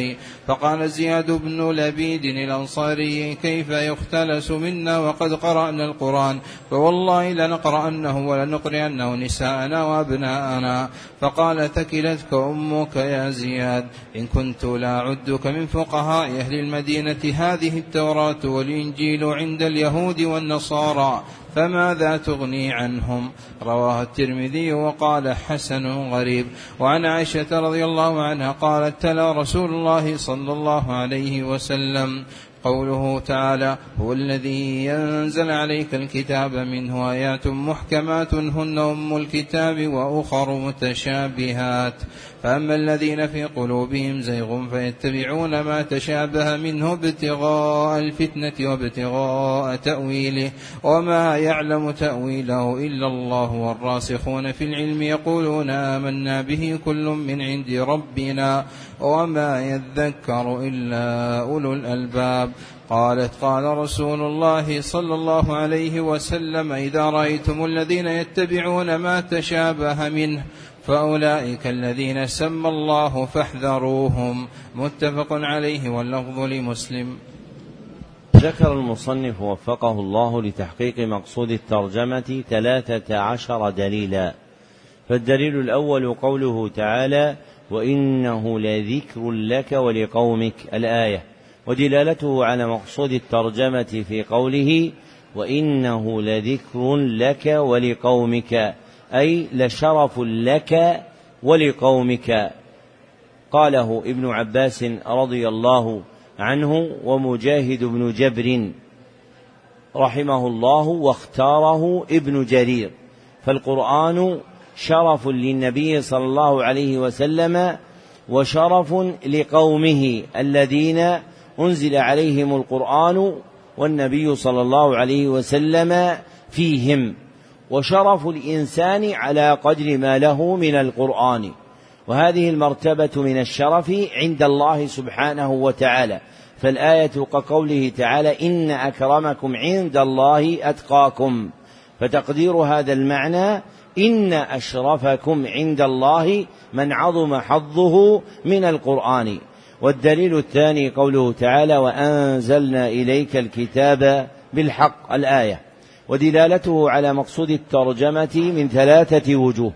فقال زياد بن لبيد الأنصاري كيف يختلس منا وقد قرأنا القرآن؟ فوالله لنقرأنه ولنقرأنه نساءنا وأبناءنا. فقال ثكلتك أمك يا زياد. إن كنت لا أعدك من فقهاء أهل المدينة هذه التوراة والإنجيل عند اليهود والنصارى. فماذا تغني عنهم رواه الترمذي وقال حسن غريب وعن عائشة رضي الله عنها قالت تلا رسول الله صلى الله عليه وسلم قوله تعالى هو الذي ينزل عليك الكتاب منه آيات محكمات هن أم الكتاب وأخر متشابهات فأما الذين في قلوبهم زيغ فيتبعون ما تشابه منه ابتغاء الفتنة وابتغاء تأويله وما يعلم تأويله إلا الله والراسخون في العلم يقولون آمنا به كل من عند ربنا وما يذكر إلا أولو الألباب. قالت قال رسول الله صلى الله عليه وسلم إذا رأيتم الذين يتبعون ما تشابه منه فأولئك الذين سمى الله فاحذروهم. متفق عليه واللفظ لمسلم. ذكر المصنف وفقه الله لتحقيق مقصود الترجمة ثلاثة عشر دليلا. فالدليل الأول قوله تعالى وإنه لذكر لك ولقومك الآية. ودلالته على مقصود الترجمة في قوله وإنه لذكر لك ولقومك أي لشرف لك ولقومك. قاله ابن عباس رضي الله عنه ومجاهد بن جبر رحمه الله واختاره ابن جرير. فالقرآن شرف للنبي صلى الله عليه وسلم وشرف لقومه الذين أنزل عليهم القرآن والنبي صلى الله عليه وسلم فيهم. وشرف الإنسان على قدر ما له من القرآن. وهذه المرتبة من الشرف عند الله سبحانه وتعالى. فالآية كقوله تعالى إن أكرمكم عند الله أتقاكم. فتقدير هذا المعنى إن أشرفكم عند الله من عظم حظه من القرآن. والدليل الثاني قوله تعالى وأنزلنا إليك الكتاب بالحق الآية. ودلالته على مقصود الترجمة من ثلاثة وجوه.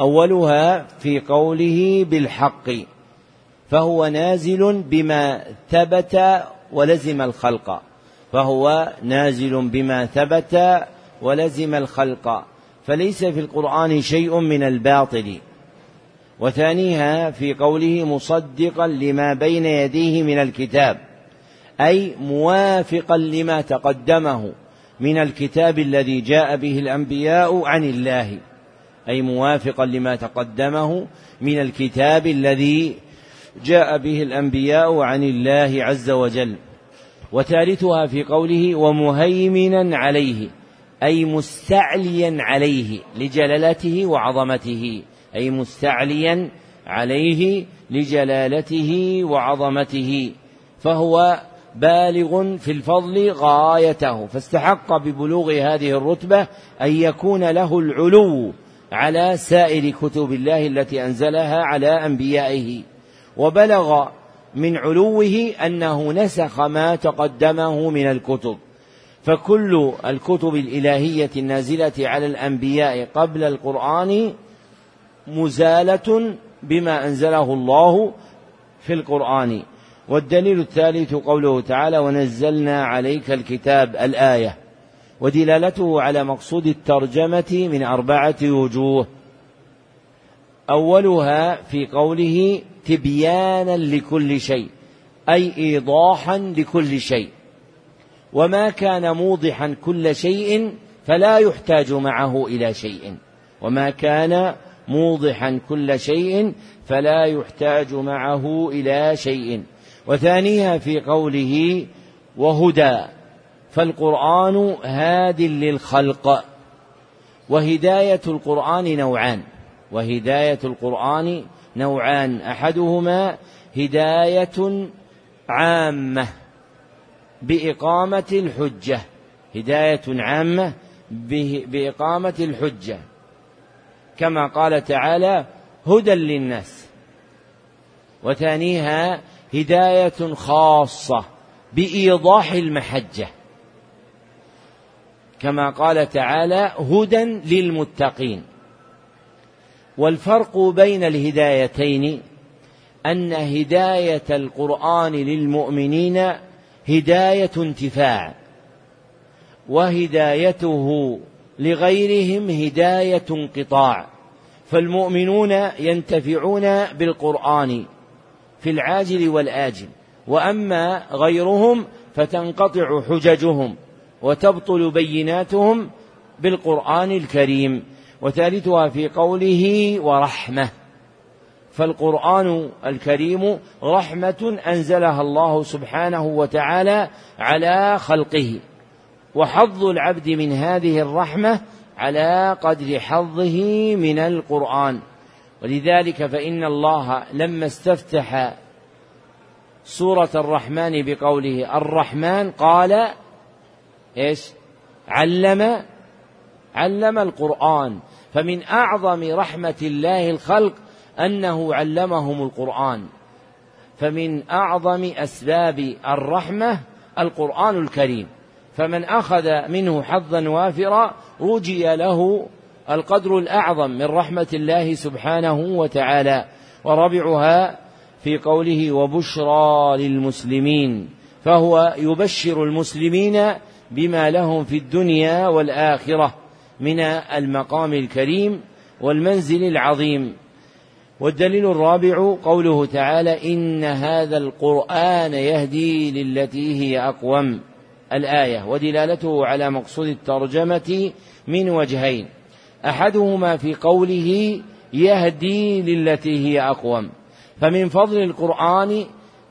أولها في قوله بالحق فهو نازل بما ثبت ولزم الخلق. فهو نازل بما ثبت ولزم الخلق. فليس في القرآن شيء من الباطل. وثانيها في قوله مصدقا لما بين يديه من الكتاب أي موافقا لما تقدمه. من الكتاب الذي جاء به الأنبياء عن الله أي موافقا لما تقدمه من الكتاب الذي جاء به الأنبياء عن الله عز وجل. وثالثها في قوله ومهيمنا عليه أي مستعليا عليه لجلالته وعظمته أي مستعليا عليه لجلالته وعظمته فهو بالغ في الفضل غايته. فاستحق ببلوغ هذه الرتبة أن يكون له العلو على سائر كتب الله التي أنزلها على أنبيائه. وبلغ من علوه أنه نسخ ما تقدمه من الكتب. فكل الكتب الإلهية النازلة على الأنبياء قبل القرآن مزالة بما أنزله الله في القرآن. والدليل الثالث قوله تعالى ونزلنا عليك الكتاب الآية. ودلالته على مقصود الترجمة من أربعة وجوه. أولها في قوله تبيانا لكل شيء أي إيضاحا لكل شيء. وما كان موضحا كل شيء فلا يحتاج معه إلى شيء. وما كان موضحا كل شيء فلا يحتاج معه إلى شيء. وثانيها في قوله وهدى فالقرآن هاد للخلق وهداية القرآن نوعان وهداية القرآن نوعان أحدهما هداية عامة بإقامة الحجة هداية عامة بإقامة الحجة كما قال تعالى هدى للناس. وثانيها هداية خاصة بإيضاح المحجة. كما قال تعالى هدى للمتقين. والفرق بين الهدايتين أن هداية القرآن للمؤمنين هداية انتفاع وهدايته لغيرهم هداية انقطاع. فالمؤمنون ينتفعون بالقرآن. في العاجل والآجل. وأما غيرهم فتنقطع حججهم وتبطل بيناتهم بالقرآن الكريم. وثالثها في قوله ورحمة. فالقرآن الكريم رحمة أنزلها الله سبحانه وتعالى على خلقه. وحظ العبد من هذه الرحمة على قدر حظه من القرآن. ولذلك فإن الله لما استفتح سورة الرحمن بقوله الرحمن قال إيش؟ علم علم القرآن. فمن أعظم رحمة الله الخلق أنه علمهم القرآن. فمن أعظم أسباب الرحمة القرآن الكريم. فمن أخذ منه حظا وافرا رجي له القدر الأعظم من رحمة الله سبحانه وتعالى وربعها في قوله وبشرى للمسلمين فهو يبشر المسلمين بما لهم في الدنيا والآخرة من المقام الكريم والمنزل العظيم. والدليل الرابع قوله تعالى إن هذا القرآن يهدي للتي هي أقوم. الآية ودلالته على مقصود الترجمة من وجهين أحدهما في قوله يهدي للتي هي أقوم. فمن فضل القرآن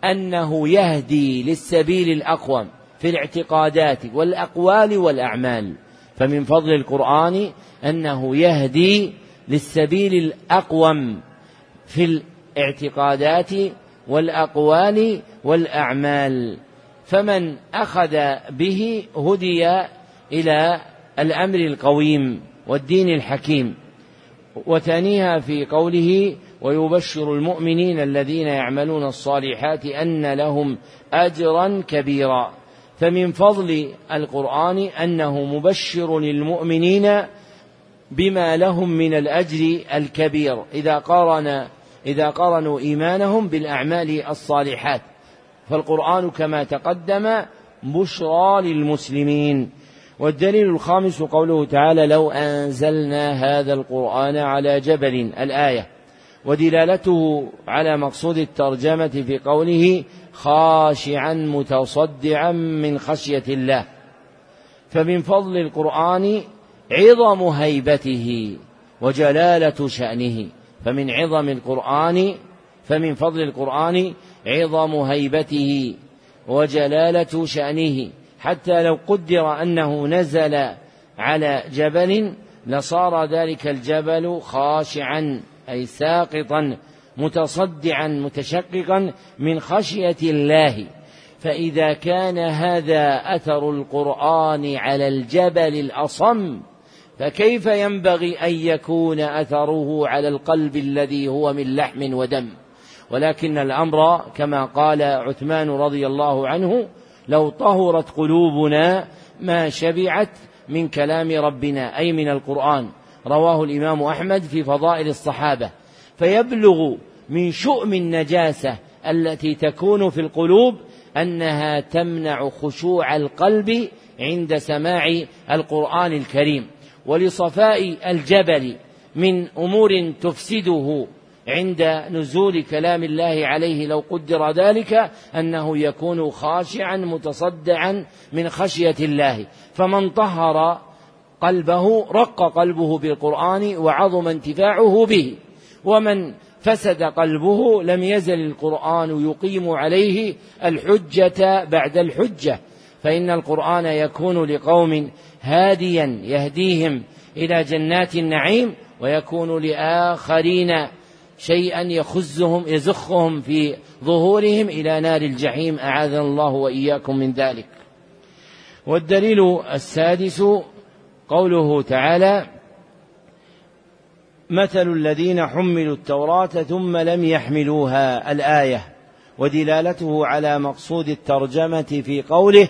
أنه يهدي للسبيل الأقوم في الاعتقادات والأقوال والأعمال. فمن فضل القرآن أنه يهدي للسبيل الأقوم في الاعتقادات والأقوال والأعمال. فمن أخذ به هدي إلى الأمر القويم. والدين الحكيم. وثانيها في قوله ويبشر المؤمنين الذين يعملون الصالحات أن لهم أجرا كبيرا. فمن فضل القرآن أنه مبشر للمؤمنين بما لهم من الأجر الكبير. إذا قارن إذا قارنوا إيمانهم بالأعمال الصالحات. فالقرآن كما تقدم بشرى للمسلمين. والدليل الخامس قوله تعالى لو أنزلنا هذا القرآن على جبل الآية ودلالته على مقصود الترجمة في قوله خاشعا متصدعا من خشية الله. فمن فضل القرآن عظم هيبته وجلالة شأنه. فمن عظم القرآن فمن فضل القرآن عظم هيبته وجلالة شأنه. حتى لو قدر أنه نزل على جبل لصار ذلك الجبل خاشعا أي ساقطا متصدعا متشققا من خشية الله. فإذا كان هذا أثر القرآن على الجبل الأصم فكيف ينبغي أن يكون أثره على القلب الذي هو من لحم ودم؟ ولكن الأمر كما قال عثمان رضي الله عنه لو طهرت قلوبنا ما شبعت من كلام ربنا أي من القرآن. رواه الإمام أحمد في فضائل الصحابة. فيبلغ من شؤم النجاسة التي تكون في القلوب أنها تمنع خشوع القلب عند سماع القرآن الكريم. ولصفاء الجبل من أمور تفسده عند نزول كلام الله عليه لو قدر ذلك أنه يكون خاشعا متصدعا من خشية الله. فمن طهر قلبه رق قلبه بالقرآن وعظم انتفاعه به. ومن فسد قلبه لم يزل القرآن يقيم عليه الحجة بعد الحجة. فإن القرآن يكون لقوم هاديا يهديهم إلى جنات النعيم ويكون لآخرين شيئا يخزهم يزخهم في ظهورهم إلى نار الجحيم. أعاذنا الله وإياكم من ذلك. والدليل السادس قوله تعالى مثل الذين حملوا التوراة ثم لم يحملوها. الآية. ودلالته على مقصود الترجمة في قوله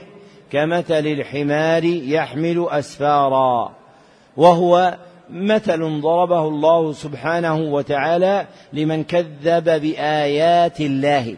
كمثل الحمار يحمل أسفارا. وهو مثل ضربه الله سبحانه وتعالى لمن كذب بآيات الله.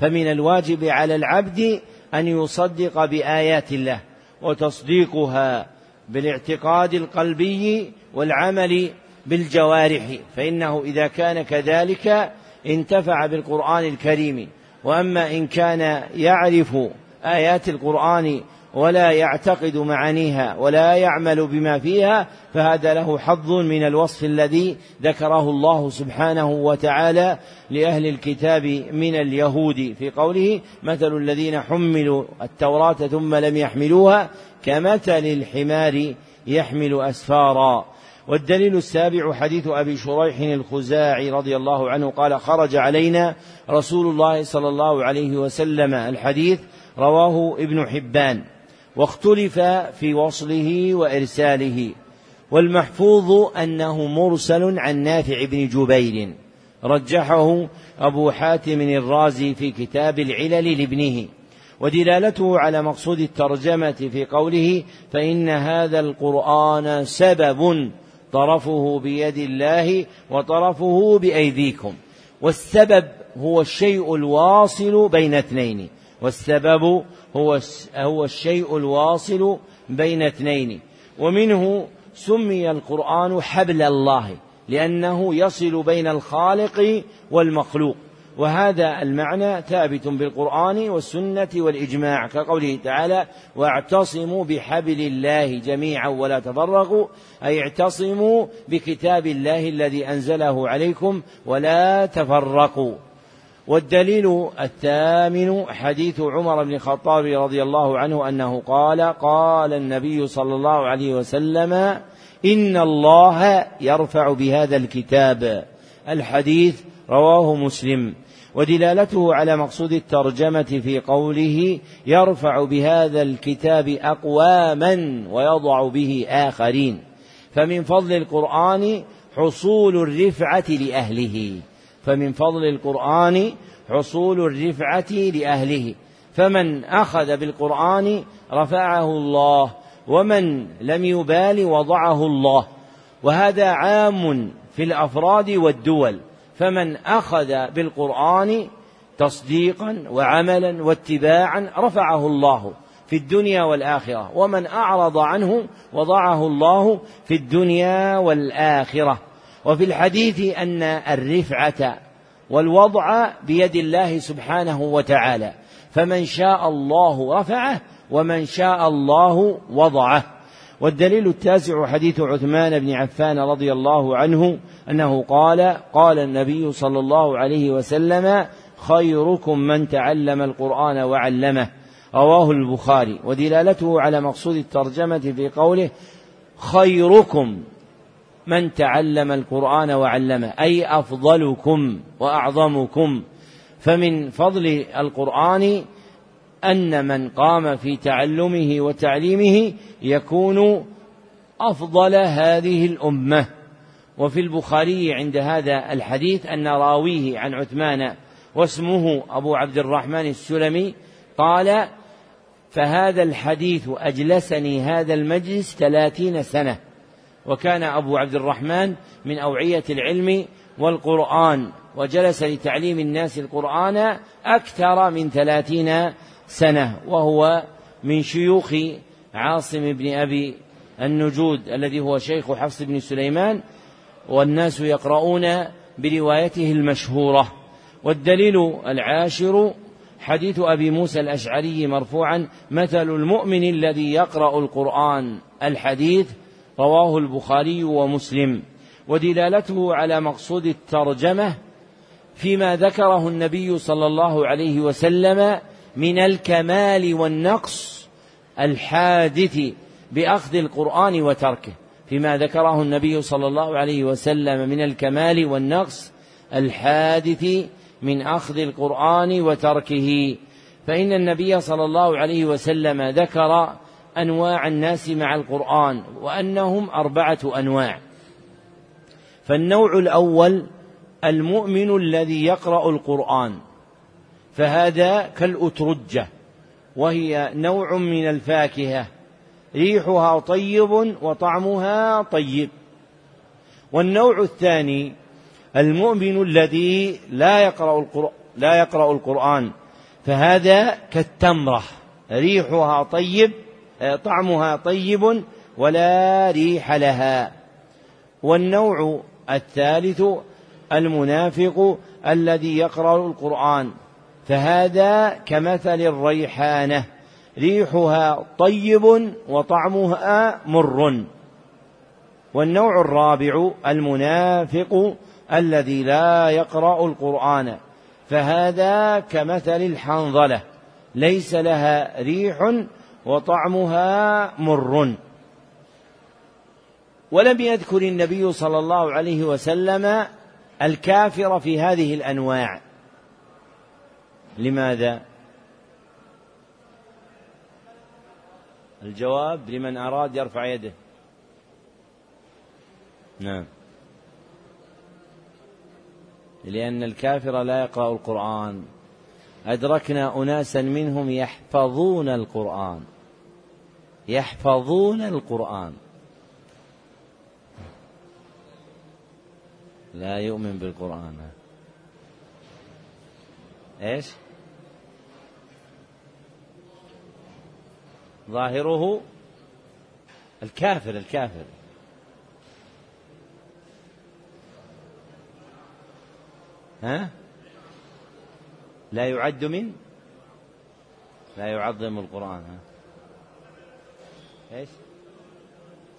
فمن الواجب على العبد أن يصدق بآيات الله وتصديقها بالاعتقاد القلبي والعمل بالجوارح. فإنه إذا كان كذلك انتفع بالقرآن الكريم. وأما إن كان يعرف آيات القرآن ولا يعتقد معانيها ولا يعمل بما فيها فهذا له حظ من الوصف الذي ذكره الله سبحانه وتعالى لأهل الكتاب من اليهود. في قوله مثل الذين حملوا التوراة ثم لم يحملوها كمثل الحمار يحمل أسفارا. والدليل السابع حديث أبي شريح الخزاعي رضي الله عنه قال خرج علينا رسول الله صلى الله عليه وسلم. الحديث رواه ابن حبان. واختلف في وصله وإرساله والمحفوظ أنه مرسل عن نافع بن جبير رجحه أبو حاتم الرازي في كتاب العلل لابنه ودلالته على مقصود الترجمة في قوله فإن هذا القرآن سبب طرفه بيد الله وطرفه بأيديكم والسبب هو الشيء الواصل بين اثنين والسبب هو هو الشيء الواصل بين اثنين. ومنه سمي القرآن حبل الله لأنه يصل بين الخالق والمخلوق. وهذا المعنى ثابت بالقرآن والسنة والإجماع كقوله تعالى واعتصموا بحبل الله جميعا ولا تفرقوا أي اعتصموا بكتاب الله الذي أنزله عليكم ولا تفرقوا. والدليل الثامن حديث عمر بن الخطاب رضي الله عنه أنه قال قال النبي صلى الله عليه وسلم إن الله يرفع بهذا الكتاب. الحديث رواه مسلم. ودلالته على مقصود الترجمة في قوله يرفع بهذا الكتاب أقواما ويضع به آخرين. فمن فضل القرآن حصول الرفعة لأهله. فمن فضل القرآن حصول الرفعة لأهله. فمن أخذ بالقرآن رفعه الله ومن لم يبال وضعه الله. وهذا عام في الأفراد والدول. فمن أخذ بالقرآن تصديقا وعملا واتباعا رفعه الله في الدنيا والآخرة. ومن أعرض عنه وضعه الله في الدنيا والآخرة. وفي الحديث أن الرفعة والوضع بيد الله سبحانه وتعالى. فمن شاء الله رفعه ومن شاء الله وضعه. والدليل التاسع حديث عثمان بن عفان رضي الله عنه أنه قال قال النبي صلى الله عليه وسلم خيركم من تعلم القرآن وعلمه. رواه البخاري. ودلالته على مقصود الترجمة في قوله خيركم. من تعلم القرآن وعلمه أي أفضلكم وأعظمكم. فمن فضل القرآن أن من قام في تعلمه وتعليمه يكون أفضل هذه الأمة. وفي البخاري عند هذا الحديث أن راويه عن عثمان واسمه أبو عبد الرحمن السلمي قال فهذا الحديث أجلسني هذا المجلس ثلاثين سنة وكان أبو عبد الرحمن من أوعية العلم والقرآن وجلس لتعليم الناس القرآن أكثر من ثلاثين سنة وهو من شيوخ عاصم بن أبي النجود الذي هو شيخ حفص بن سليمان والناس يقرؤون بروايته المشهورة. والدليل العاشر حديث أبي موسى الأشعري مرفوعا مثل المؤمن الذي يقرأ القرآن الحديث رواه البخاري ومسلم ودلالته على مقصود الترجمة فيما ذكره النبي صلى الله عليه وسلم من الكمال والنقص الحادث بأخذ القرآن وتركه فيما ذكره النبي صلى الله عليه وسلم من الكمال والنقص الحادث من أخذ القرآن وتركه. فإن النبي صلى الله عليه وسلم ذكر أنواع الناس مع القرآن وأنهم أربعة أنواع. فالنوع الأول المؤمن الذي يقرأ القرآن فهذا كالأترجة وهي نوع من الفاكهة ريحها طيب وطعمها طيب. والنوع الثاني المؤمن الذي لا يقرأ القرآن لا يقرأ القرآن فهذا كالتمرة ريحها طيب طعمها طيب ولا ريح لها. والنوع الثالث المنافق الذي يقرأ القرآن فهذا كمثل الريحانة ريحها طيب وطعمها مر. والنوع الرابع المنافق الذي لا يقرأ القرآن فهذا كمثل الحنظلة ليس لها ريح وطعمها مر. ولم يذكر النبي صلى الله عليه وسلم الكافر في هذه الأنواع. لماذا؟ الجواب لمن أراد يرفع يده. نعم. لأن الكافر لا يقرأ القرآن. أدركنا أناسا منهم يحفظون القرآن. يحفظون القرآن. لا يؤمن بالقرآن. إيش؟ ظاهره الكافر الكافر. ها؟ لا يعد من؟ لا يعظم القرآن. ها إيش؟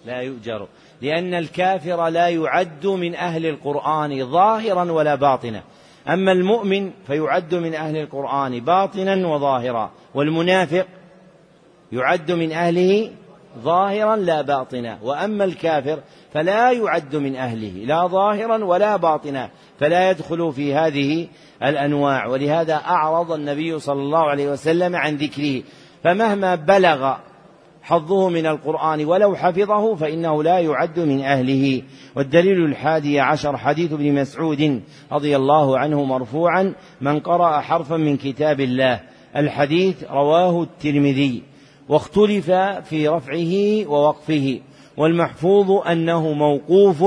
لا يؤجر. لأن الكافر لا يعد من أهل القرآن ظاهرا ولا باطنا. أما المؤمن فيعد من أهل القرآن باطنا وظاهرا. والمنافق يعد من أهله ظاهرا لا باطنا. وأما الكافر فلا يعد من أهله لا ظاهرا ولا باطنا. فلا يدخل في هذه الأنواع. ولهذا أعرض النبي صلى الله عليه وسلم عن ذكره. فمهما بلغ حظه من القرآن ولو حفظه فإنه لا يعد من أهله. والدليل الحادي عشر حديث ابن مسعود رضي الله عنه مرفوعا من قرأ حرفا من كتاب الله. الحديث رواه الترمذي. واختلف في رفعه ووقفه. والمحفوظ أنه موقوف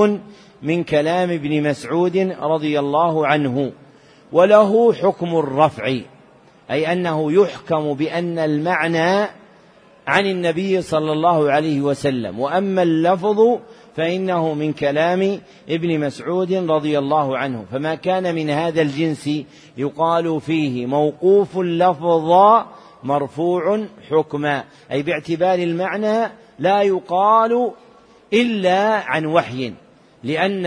من كلام ابن مسعود رضي الله عنه. وله حكم الرفع أي أنه يحكم بأن المعنى عن النبي صلى الله عليه وسلم. وأما اللفظ فإنه من كلام ابن مسعود رضي الله عنه. فما كان من هذا الجنس يقال فيه موقوف لفظا مرفوع حكما. أي باعتبار المعنى لا يقال إلا عن وحي. لأن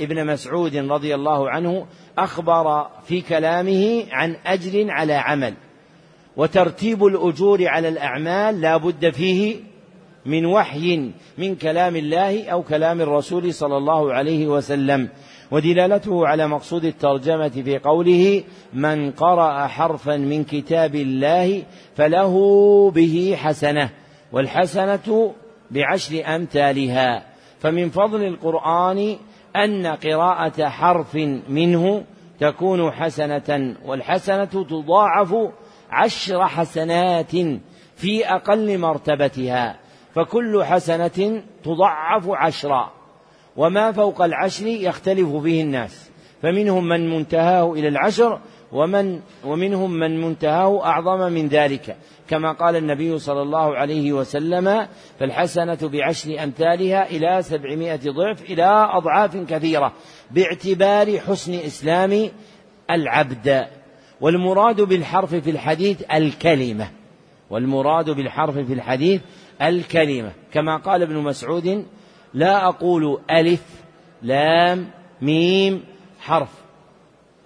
ابن مسعود رضي الله عنه أخبر في كلامه عن أجر على عمل. وترتيب الأجور على الأعمال لا بد فيه من وحي من كلام الله أو كلام الرسول صلى الله عليه وسلم. ودلالته على مقصود الترجمة في قوله من قرأ حرفا من كتاب الله فله به حسنة والحسنة بعشر أمثالها فمن فضل القرآن أن قراءة حرف منه تكون حسنة والحسنة تضاعف عشر حسنات في أقل مرتبتها فكل حسنة تضعف عشرا وما فوق العشر يختلف فيه الناس فمنهم من منتهاه إلى العشر ومن ومنهم من منتهاه أعظم من ذلك كما قال النبي صلى الله عليه وسلم فالحسنة بعشر أمثالها إلى سبعمائة ضعف إلى أضعاف كثيرة باعتبار حسن إسلام العبد. والمراد بالحرف في الحديث الكلمة. والمراد بالحرف في الحديث الكلمة. كما قال ابن مسعود لا أقول ألف لام ميم حرف.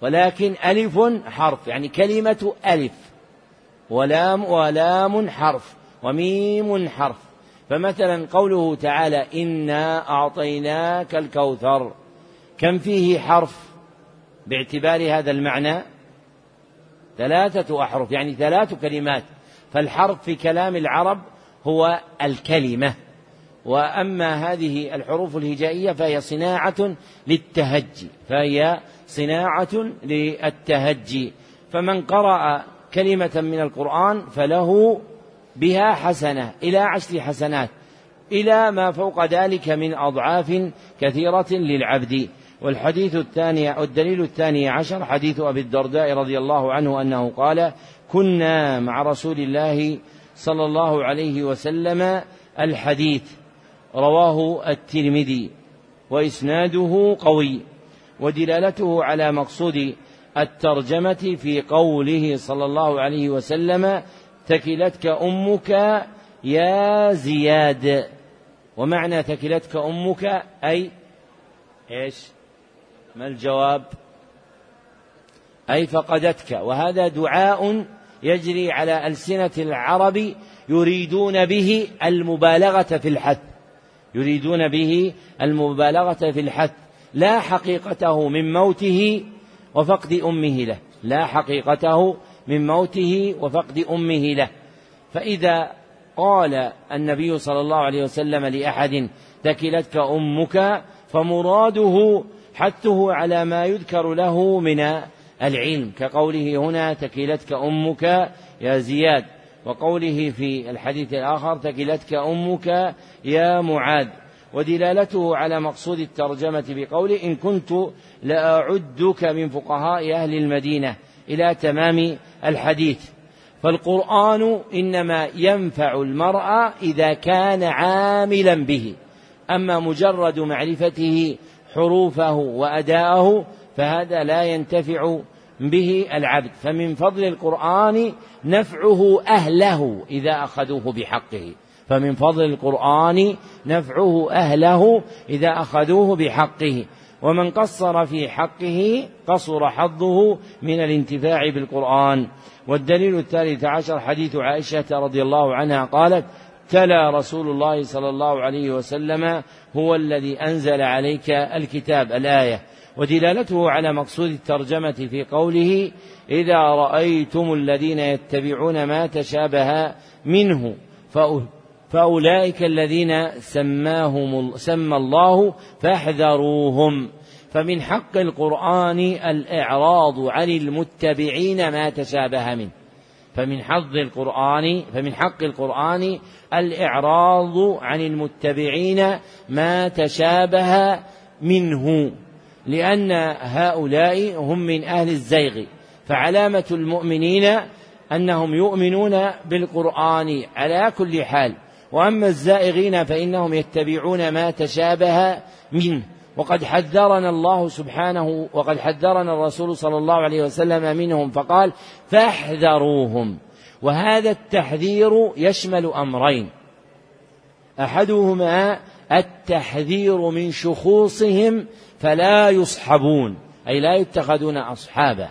ولكن ألف حرف يعني كلمة ألف. ولام ولام حرف وميم حرف. فمثلا قوله تعالى إنا أعطيناك الكوثر. كم فيه حرف باعتبار هذا المعنى؟ ثلاثة أحرف يعني ثلاث كلمات. فالحرف في كلام العرب هو الكلمة. وأما هذه الحروف الهجائية فهي صناعة للتهجي فهي صناعة للتهجي. فمن قرأ كلمة من القرآن فله بها حسنة إلى عشر حسنات إلى ما فوق ذلك من أضعاف كثيرة للعبد. والحديث الثاني الدليل الثاني عشر حديث أبي الدرداء رضي الله عنه أنه قال كنا مع رسول الله صلى الله عليه وسلم الحديث رواه الترمذي وإسناده قوي ودلالته على مقصود الترجمة في قوله صلى الله عليه وسلم ثكلتك أمك يا زياد ومعنى ثكلتك أمك أي إيش؟ ما الجواب؟ أي فقدتك. وهذا دعاء يجري على ألسنة العرب يريدون به المبالغة في الحث. يريدون به المبالغة في الحث. لا حقيقته من موته وفقد أمه له. لا حقيقته من موته وفقد أمه له. فإذا قال النبي صلى الله عليه وسلم لأحد تكلتك أمك فمراده حثه على ما يذكر له من العلم. كقوله هنا تكلتك أمك يا زياد وقوله في الحديث الآخر تكلتك أمك يا معاذ. ودلالته على مقصود الترجمة بقوله إن كنت لأعدك من فقهاء أهل المدينة إلى تمام الحديث. فالقرآن إنما ينفع المرء إذا كان عاملا به أما مجرد معرفته حروفه وأداءه فهذا لا ينتفع به العبد. فمن فضل القرآن نفعه أهله إذا أخذوه بحقه. فمن فضل القرآن نفعه أهله إذا أخذوه بحقه. ومن قصر في حقه قصر حظه من الانتفاع بالقرآن. والدليل الثالث عشر حديث عائشة رضي الله عنها قالت تلا رسول الله صلى الله عليه وسلم هو الذي أنزل عليك الكتاب الآية. ودلالته على مقصود الترجمة في قوله إذا رأيتم الذين يتبعون ما تشابه منه فأولئك الذين سماهم سمى الله فاحذروهم. فمن حق القرآن الإعراض عن المتبعين ما تشابه منه. فمن حظ القرآن فمن حق القرآن الإعراض عن المتبعين ما تشابه منه لأن هؤلاء هم من أهل الزيغ. فعلامة المؤمنين أنهم يؤمنون بالقرآن على كل حال. وأما الزائغين فإنهم يتبعون ما تشابه منه. وقد حذرنا الله سبحانه وقد حذرنا الرسول صلى الله عليه وسلم منهم فقال فاحذروهم. وهذا التحذير يشمل أمرين. أحدهما التحذير من شخوصهم فلا يصحبون أي لا يتخذون أصحابا.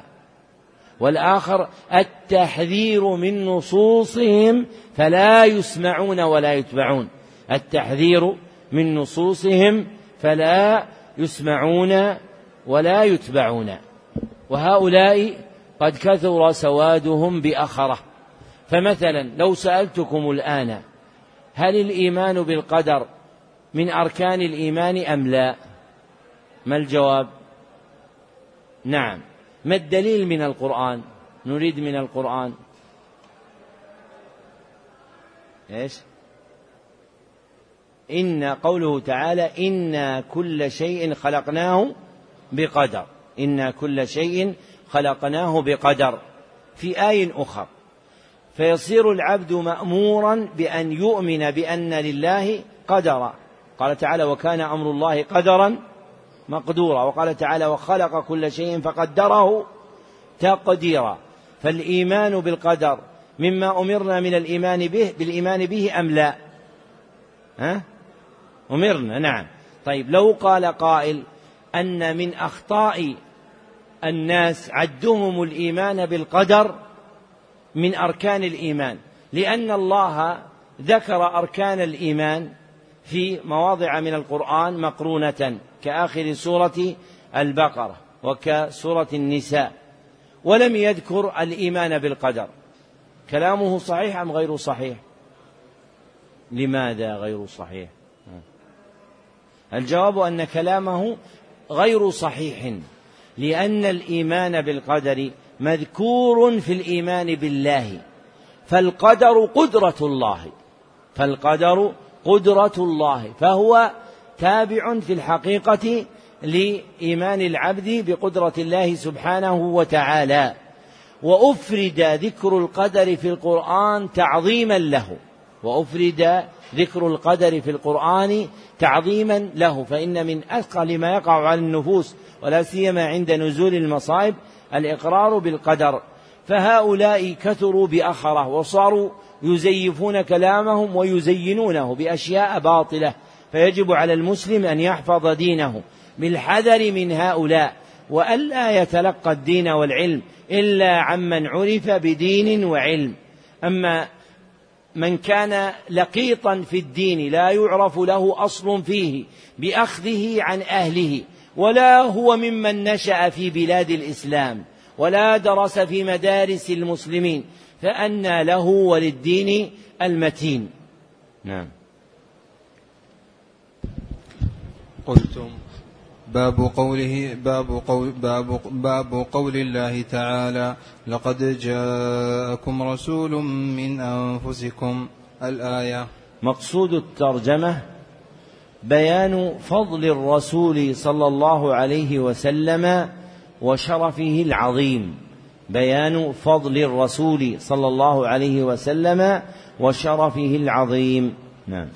والآخر التحذير من نصوصهم فلا يسمعون ولا يتبعون. التحذير من نصوصهم فلا يسمعون ولا يتبعون. وهؤلاء قد كثر سوادهم بأخرة. فمثلا لو سألتكم الآن هل الإيمان بالقدر من أركان الإيمان أم لا؟ ما الجواب؟ نعم. ما الدليل من القرآن؟ نريد من القرآن. إيش؟ إن قوله تعالى إنا كل شيء خلقناه بقدر. إنا كل شيء خلقناه بقدر. في آي أخر. فيصير العبد مأمورا بأن يؤمن بأن لله قدرا. قال تعالى وكان أمر الله قدرا مقدورا. وقال تعالى وخلق كل شيء فقدره تقديرا. فالإيمان بالقدر مما أمرنا من الإيمان به بالإيمان به أم لا؟ ها؟ أمرنا نعم. طيب لو قال قائل أن من أخطاء الناس عدهم الإيمان بالقدر من أركان الإيمان لأن الله ذكر أركان الإيمان في مواضع من القرآن مقرونة كآخر سورة البقرة وكسورة النساء ولم يذكر الإيمان بالقدر. كلامه صحيح أم غير صحيح؟ لماذا غير صحيح؟ الجواب أن كلامه غير صحيح لأن الإيمان بالقدر مذكور في الإيمان بالله فالقدر قدرة الله فالقدر قدرة الله فهو تابع في الحقيقة لإيمان العبد بقدرة الله سبحانه وتعالى وأفرد ذكر القدر في القرآن تعظيما له. وأفرد ذكر القدر في القرآن تعظيما له فإن من أثقل ما يقع على النفوس ولا سيما عند نزول المصائب الإقرار بالقدر. فهؤلاء كثروا بأخرة وصاروا يزيفون كلامهم ويزينونه بأشياء باطلة فيجب على المسلم أن يحفظ دينه. بالحذر من هؤلاء وألا يتلقى الدين والعلم إلا عمن عرف بدين وعلم. أما من كان لقيطا في الدين لا يعرف له أصل فيه بأخذه عن أهله ولا هو ممن نشأ في بلاد الإسلام ولا درس في مدارس المسلمين فأنى له وللدين المتين. نعم. قلتم باب قوله باب قول باب باب قول الله تعالى لقد جاءكم رسول من أنفسكم. الآية. مقصود الترجمة بيان فضل الرسول صلى الله عليه وسلم وشرفه العظيم. بيان فضل الرسول صلى الله عليه وسلم وشرفه العظيم. نعم.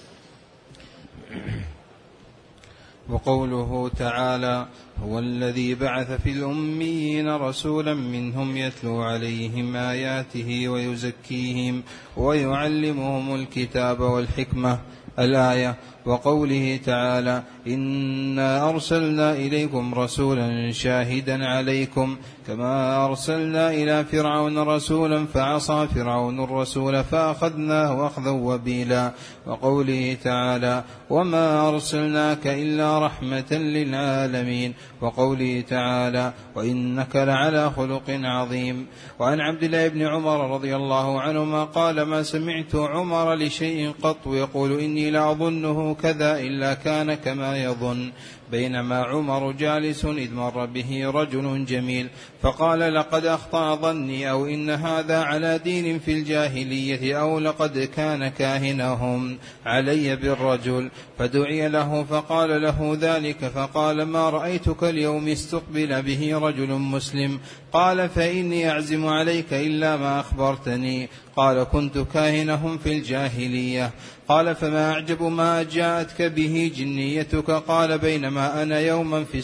وقوله تعالى هو الذي بعث في الأميين رسولا منهم يتلو عليهم آياته ويزكيهم ويعلمهم الكتاب والحكمة. الآية وقوله تعالى إنا أرسلنا إليكم رسولا شاهدا عليكم كما أرسلنا إلى فرعون رسولا فعصى فرعون الرسول فأخذناه أخذا وبيلا وقوله تعالى وما أرسلناك إلا رحمة للعالمين وقوله تعالى وإنك لعلى خلق عظيم وعن عبد الله بن عمر رضي الله عنهما قال ما سمعت عمر لشيء قط يقول إني لأظنه كذا إلا كان كما يظن. بينما عمر جالس إذ مر به رجل جميل فقال لقد أخطأ ظني أو إن هذا على دين في الجاهلية أو لقد كان كاهنهم علي بالرجل. فدعي له فقال له ذلك فقال ما رأيتك اليوم استقبل به رجل مسلم؟ قال فإني أعزم عليك إلا ما أخبرتني. قال كنت كاهنهم في الجاهلية. قال فما أعجب ما جاءتك به جنيتك. قال بينما أنا يوما في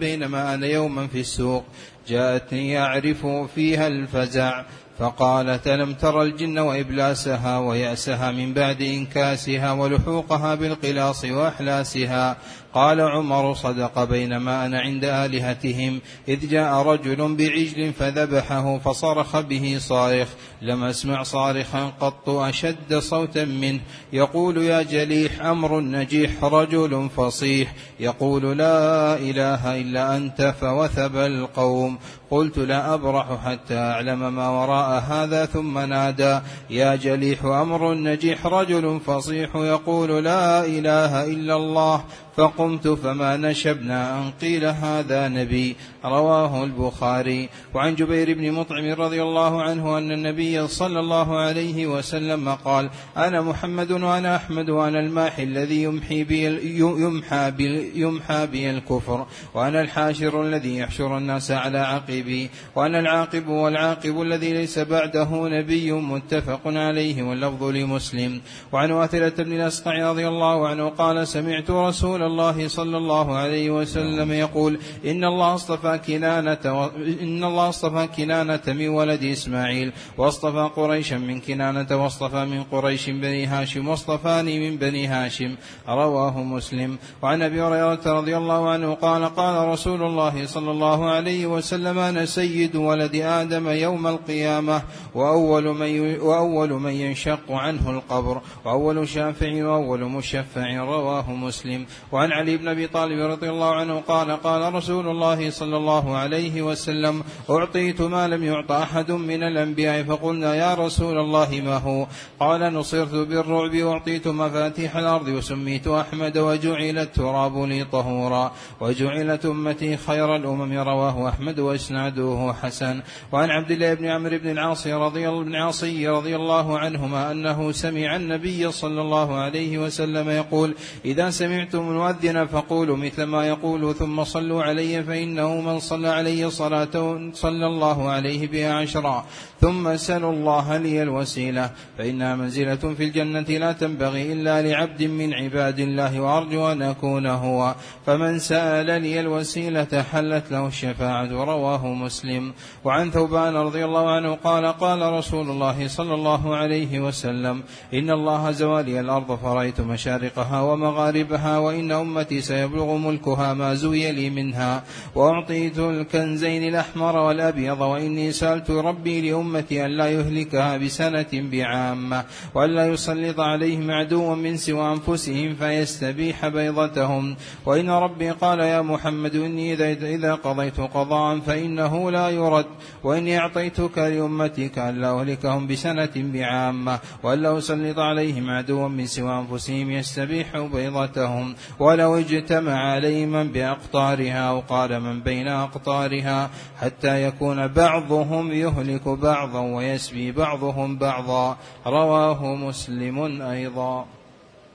بينما أنا يوما في السوق. جاءتني أعرف فيها الفزع. فقالت ألم تر الجن وإبلاسها ويأسها من بعد إنكاسها ولحوقها بالقلاص وأحلاسها؟ قال عمر صدق بينما أنا عند آلهتهم. إذ جاء رجل بعجل فذبحه فصرخ به صارخ. لم أسمع صارخا قط أشد صوتا منه. يقول يا جليح أمر نجيح رجل فصيح. يقول لا إله إلا أنت فوثب القوم. قلت لا أبرح حتى أعلم ما وراء هذا ثم نادى. يا جليح أمر نجيح رجل فصيح. يقول لا إله إلا الله. فقمت فما نشبنا أن قيل هذا نبي. رواه البخاري. وعن جبير بن مطعم رضي الله عنه أن النبي صلى الله عليه وسلم قال أنا محمد وأنا أحمد وأنا الماحي الذي يمحي بي يمحى بي, يمحى بي الكفر. وأنا الحاشر الذي يحشر الناس على عقبي. وأنا العاقب والعاقب الذي ليس بعده نبي متفق عليه واللفظ لمسلم. وعن واثلة بن الأسقع رضي الله عنه قال سمعت رسول الله صلى الله عليه وسلم يقول إن الله اصطفى كنانة و... إن الله اصطفى كنانة من ولد إسماعيل واصطفى قريشا من كنانة واصطفى من قريش بني هاشم واصطفاني من بني هاشم رواه مسلم. وعن أبي هريرة رضي الله عنه قال قال رسول الله صلى الله عليه وسلم أنا سيد ولد آدم يوم القيامة وأول من وأول من ينشق عنه القبر وأول شافع وأول مشفع رواه مسلم. وعن علي بن أبي طالب رضي الله عنه قال قال رسول الله صلى الله عليه وسلم أعطيت ما لم يعط أحد من الأنبياء فقلنا يا رسول الله ما هو؟ قال نصرت بالرعب وأعطيت مفاتيح الأرض وسميت أحمد وجعل التراب لي طهورا وجعلت أمتي خير الأمم رواه أحمد وإسناده حسن. وعن عبد الله بن عمرو بن العاص رضي بن عاصي رضي الله عنهما أنه سمع النبي صلى الله عليه وسلم يقول إذا سمعتم المؤذن فقولوا مثل ما يقول ثم صلوا علي فإنه من صلى علي صلاة صلى الله عليه بها عشرا ثم سلوا الله لي الوسيلة. فإنها منزلة في الجنة لا تنبغي إلا لعبد من عباد الله وأرجو أن أكون هو. فمن سأل لي الوسيلة حلت له الشفاعة رواه مسلم. وعن ثوبان رضي الله عنه قال قال رسول الله صلى الله عليه وسلم إن الله زوالي الأرض فرأيت مشارقها ومغاربها وإن أمتي سيبلغ ملكها ما زوي لي منها. وأعطيت الكنزين الأحمر والأبيض وإني سألت ربي لأمتي ألا يهلكها بسنة بعامة وألا يسلط عليهم عدوا من سوى أنفسهم فيستبيح بيضتهم. وإن ربي قال يا محمد إني إذا قضيت قضاء فإنه لا يرد وإني أعطيتك لأمتك ألا أهلكهم بسنة بعامة وألا أسلط عليهم عدوا من سوى أنفسهم يستبيح بيضتهم. ولو اجتمع عليه من بأقطارها أو قال من بين أقطارها حتى يكون بعضهم يهلك بعضا ويسبي بعضهم بعضا. رواه مسلم أيضا.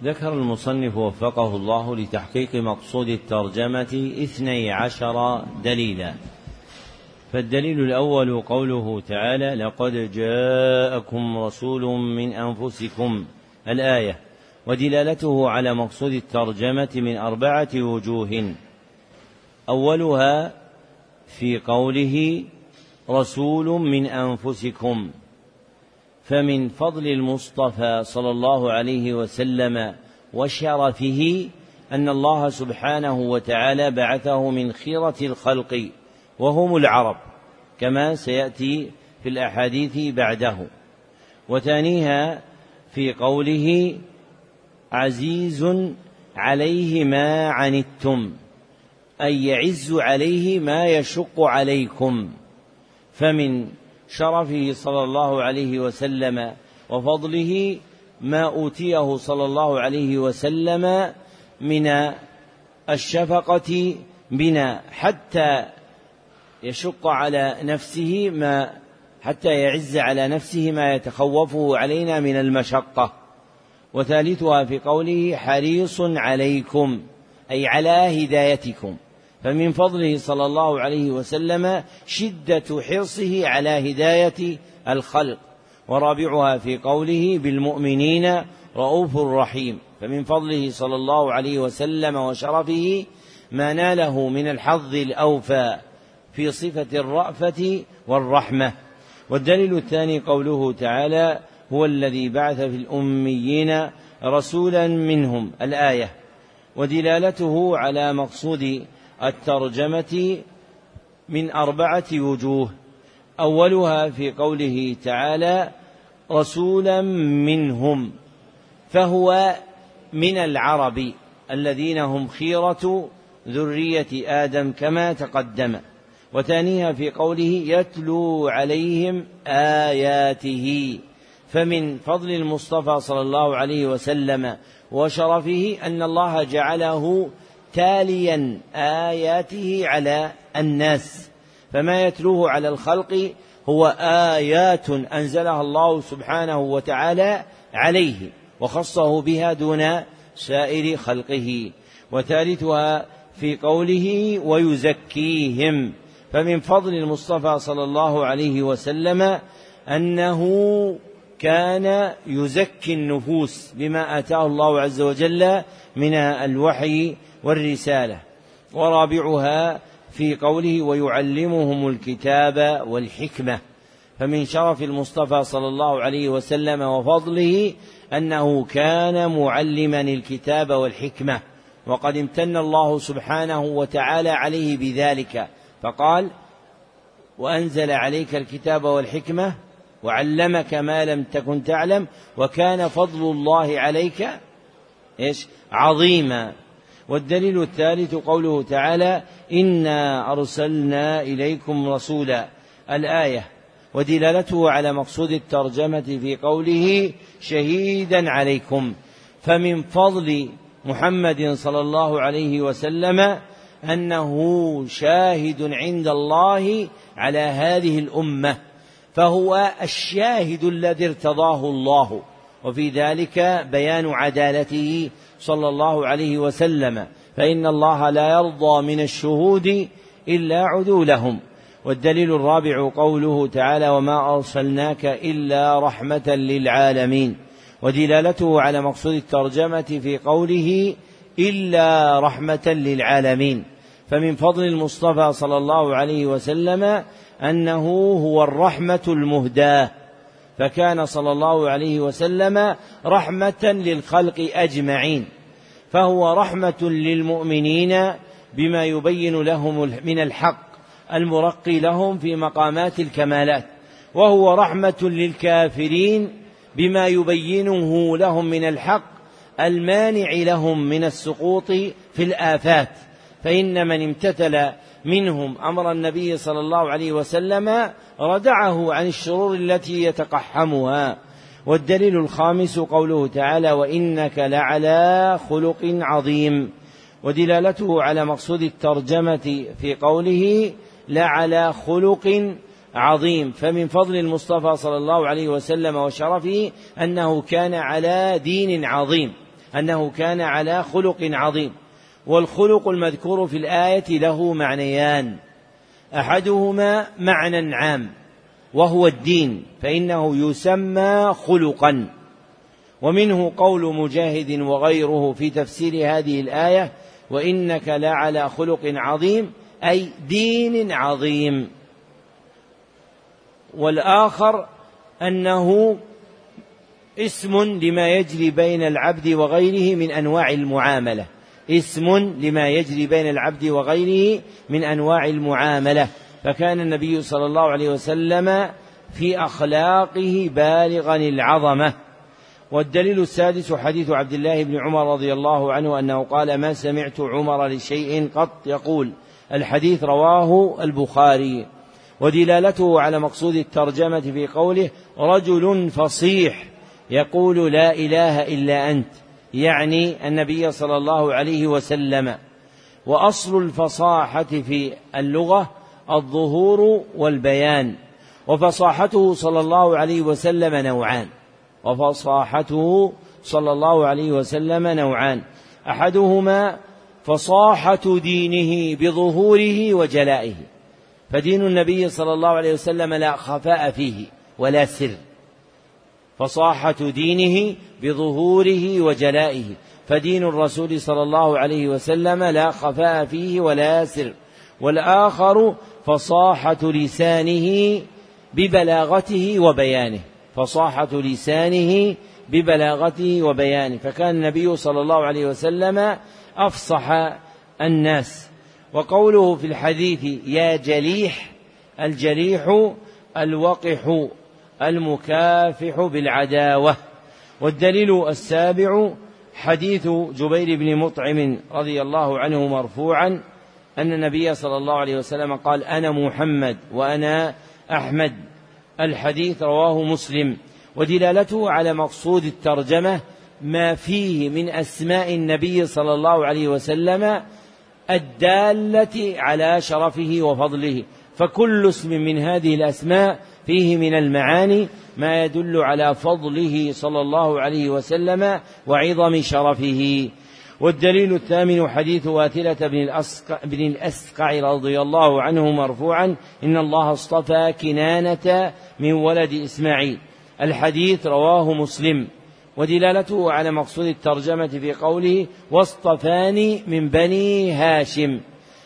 ذكر المصنف وفقه الله لتحقيق مقصود الترجمة اثني عشر دليلا. فالدليل الأول قوله تعالى لقد جاءكم رسول من أنفسكم. الآية ودلالته على مقصود الترجمة من أربعة وجوه. أولها في قوله رسول من أنفسكم فمن فضل المصطفى صلى الله عليه وسلم وشرفه أن الله سبحانه وتعالى بعثه من خيرة الخلق وهم العرب كما سيأتي في الأحاديث بعده. وثانيها في قوله عزيز عليه ما عنتم أي يعز عليه ما يشق عليكم. فمن شرفه صلى الله عليه وسلم وفضله ما أوتيه صلى الله عليه وسلم من الشفقة بنا حتى يشق على نفسه ما حتى يعز على نفسه ما يتخوفه علينا من المشقة. وثالثها في قوله حريص عليكم أي على هدايتكم. فمن فضله صلى الله عليه وسلم شدة حرصه على هداية الخلق. ورابعها في قوله بالمؤمنين رؤوف رحيم. فمن فضله صلى الله عليه وسلم وشرفه ما ناله من الحظ الأوفى في صفة الرأفة والرحمة. والدليل الثاني قوله تعالى هو الذي بعث في الأميين رسولا منهم الآية. ودلالته على مقصود الترجمة من أربعة وجوه. أولها في قوله تعالى رسولا منهم فهو من العرب الذين هم خيرة ذرية آدم كما تقدم. وثانيها في قوله يتلو عليهم آياته. فمن فضل المصطفى صلى الله عليه وسلم وشرفه أن الله جعله تاليا آياته على الناس. فما يتلوه على الخلق هو آيات أنزلها الله سبحانه وتعالى عليه وخصه بها دون سائر خلقه وثالثها في قوله ويزكيهم. فمن فضل المصطفى صلى الله عليه وسلم أنه كان يزكي النفوس بما آتاه الله عز وجل من الوحي والرسالة. ورابعها في قوله ويعلمهم الكتاب والحكمة. فمن شرف المصطفى صلى الله عليه وسلم وفضله أنه كان معلما الكتاب والحكمة. وقد امتن الله سبحانه وتعالى عليه بذلك. فقال وأنزل عليك الكتاب والحكمة وعلمك ما لم تكن تعلم وكان فضل الله عليك إيش؟ عظيما. والدليل الثالث قوله تعالى إنا أرسلنا إليكم رسولا. الآية. ودلالته على مقصود الترجمة في قوله شهيدا عليكم. فمن فضل محمد صلى الله عليه وسلم أنه شاهد عند الله على هذه الأمة. فهو الشاهد الذي ارتضاه الله. وفي ذلك بيان عدالته صلى الله عليه وسلم. فإن الله لا يرضى من الشهود إلا عدولهم. والدليل الرابع قوله تعالى وما أرسلناك إلا رحمة للعالمين ودلالته على مقصود الترجمة في قوله إلا رحمة للعالمين فمن فضل المصطفى صلى الله عليه وسلم أنه هو الرحمة المهداة. فكان صلى الله عليه وسلم رحمة للخلق أجمعين. فهو رحمة للمؤمنين بما يبين لهم من الحق المرقي لهم في مقامات الكمالات. وهو رحمة للكافرين بما يبينه لهم من الحق المانع لهم من السقوط في الآفات. فإن من امتثل منهم أمر النبي صلى الله عليه وسلم ردعه عن الشرور التي يتقحمها. والدليل الخامس قوله تعالى وإنك لعلى خلق عظيم. ودلالته على مقصود الترجمة في قوله لعلى خلق عظيم. فمن فضل المصطفى صلى الله عليه وسلم وشرفه أنه كان على دين عظيم أنه كان على خلق عظيم. والخلق المذكور في الآية له معنيان. أحدهما معنى عام وهو الدين فإنه يسمى خلقا. ومنه قول مجاهد وغيره في تفسير هذه الآية وإنك لعلى خلق عظيم أي دين عظيم. والآخر أنه اسم لما يجري بين العبد وغيره من أنواع المعاملة. اسم لما يجري بين العبد وغيره من أنواع المعاملة. فكان النبي صلى الله عليه وسلم في أخلاقه بالغا العظمة. والدليل السادس حديث عبد الله بن عمر رضي الله عنه أنه قال ما سمعت عمر لشيء قط يقول الحديث رواه البخاري. ودلالته على مقصود الترجمة في قوله رجل فصيح يقول لا إله إلا أنت يعني النبي صلى الله عليه وسلم. وأصل الفصاحة في اللغة الظهور والبيان. وفصاحته صلى الله عليه وسلم نوعان. وفصاحته صلى الله عليه وسلم نوعان. أحدهما فصاحة دينه بظهوره وجلائه. فدين النبي صلى الله عليه وسلم لا خفاء فيه ولا سر. فصاحة دينه بظهوره وجلائه. فدين الرسول صلى الله عليه وسلم لا خفاء فيه ولا سر. والآخر فصاحة لسانه ببلاغته وبيانه. فصاحة لسانه ببلاغته وبيانه. فكان النبي صلى الله عليه وسلم أفصح الناس. وقوله في الحديث يا جليح الجليح الوقح المكافح بالعداوة. والدليل السابع حديث جبير بن مطعم رضي الله عنه مرفوعا أن النبي صلى الله عليه وسلم قال أنا محمد وأنا أحمد. الحديث رواه مسلم. ودلالته على مقصود الترجمة ما فيه من أسماء النبي صلى الله عليه وسلم الدالة على شرفه وفضله. فكل اسم من هذه الأسماء فيه من المعاني ما يدل على فضله صلى الله عليه وسلم وعظم شرفه. والدليل الثامن حديث واثلة بن الأسقع, بن الأسقع رضي الله عنه مرفوعا إن الله اصطفى كنانة من ولد إسماعيل. الحديث رواه مسلم. ودلالته على مقصود الترجمة في قوله واصطفاني من بني هاشم.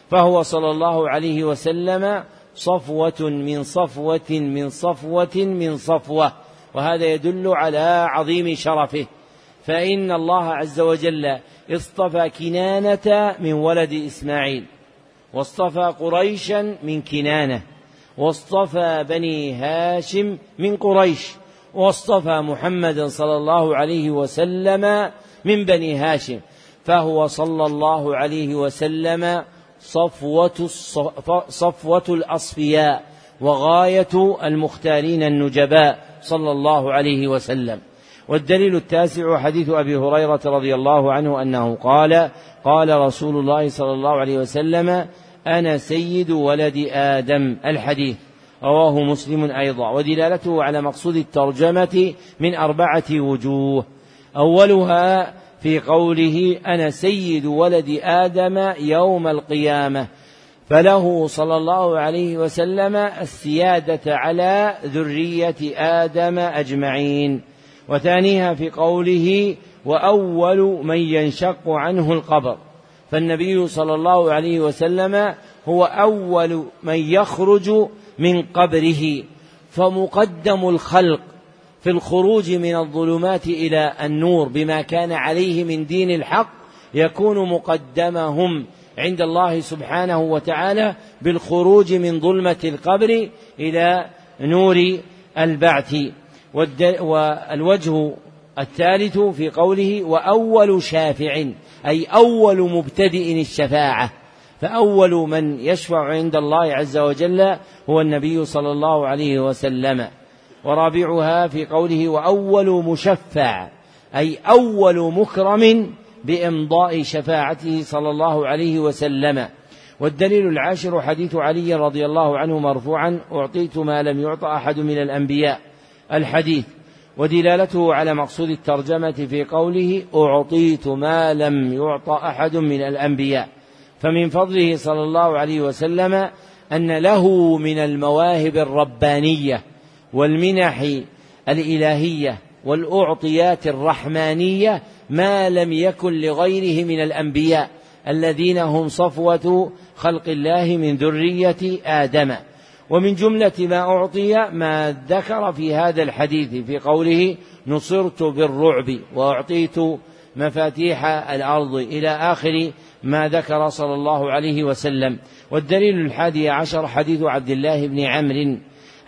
فهو صلى الله عليه وسلم صفوة من صفوة من صفوة من صفوة وهذا يدل على عظيم شرفه. فإن الله عز وجل اصطفى كنانة من ولد إسماعيل واصطفى قريشا من كنانة واصطفى بني هاشم من قريش واصطفى محمدا صلى الله عليه وسلم من بني هاشم فهو صلى الله عليه وسلم صفوة صفوة الأصفياء وغاية المختارين النجباء صلى الله عليه وسلم. والدليل التاسع حديث أبي هريرة رضي الله عنه أنه قال قال رسول الله صلى الله عليه وسلم أنا سيد ولد آدم. الحديث. رواه مسلم أيضا. ودلالته على مقصود الترجمة من أربعة وجوه. أولها في قوله أنا سيد ولد آدم يوم القيامة. فله صلى الله عليه وسلم السيادة على ذرية آدم أجمعين. وثانيها في قوله وأول من ينشق عنه القبر. فالنبي صلى الله عليه وسلم هو أول من يخرج من قبره. فمقدم الخلق في الخروج من الظلمات إلى النور بما كان عليه من دين الحق يكون مقدمهم عند الله سبحانه وتعالى بالخروج من ظلمة القبر إلى نور البعث. والوجه الثالث في قوله وأول شافع أي أول مبتدئ الشفاعة. فأول من يشفع عند الله عز وجل هو النبي صلى الله عليه وسلم. ورابعها في قوله وأول مشفع أي أول مكرم بإمضاء شفاعته صلى الله عليه وسلم. والدليل العاشر حديث علي رضي الله عنه مرفوعا أعطيت ما لم يعط أحد من الأنبياء. الحديث ودلالته على مقصود الترجمة في قوله أعطيت ما لم يعط أحد من الأنبياء. فمن فضله صلى الله عليه وسلم أن له من المواهب الربانية. والمنح الإلهية والأعطيات الرحمانية ما لم يكن لغيره من الأنبياء الذين هم صفوة خلق الله من ذرية آدم. ومن جملة ما أعطي ما ذكر في هذا الحديث في قوله نصرت بالرعب وأعطيت مفاتيح الأرض إلى آخر ما ذكر صلى الله عليه وسلم. والدليل الحادي عشر حديث عبد الله بن عمرو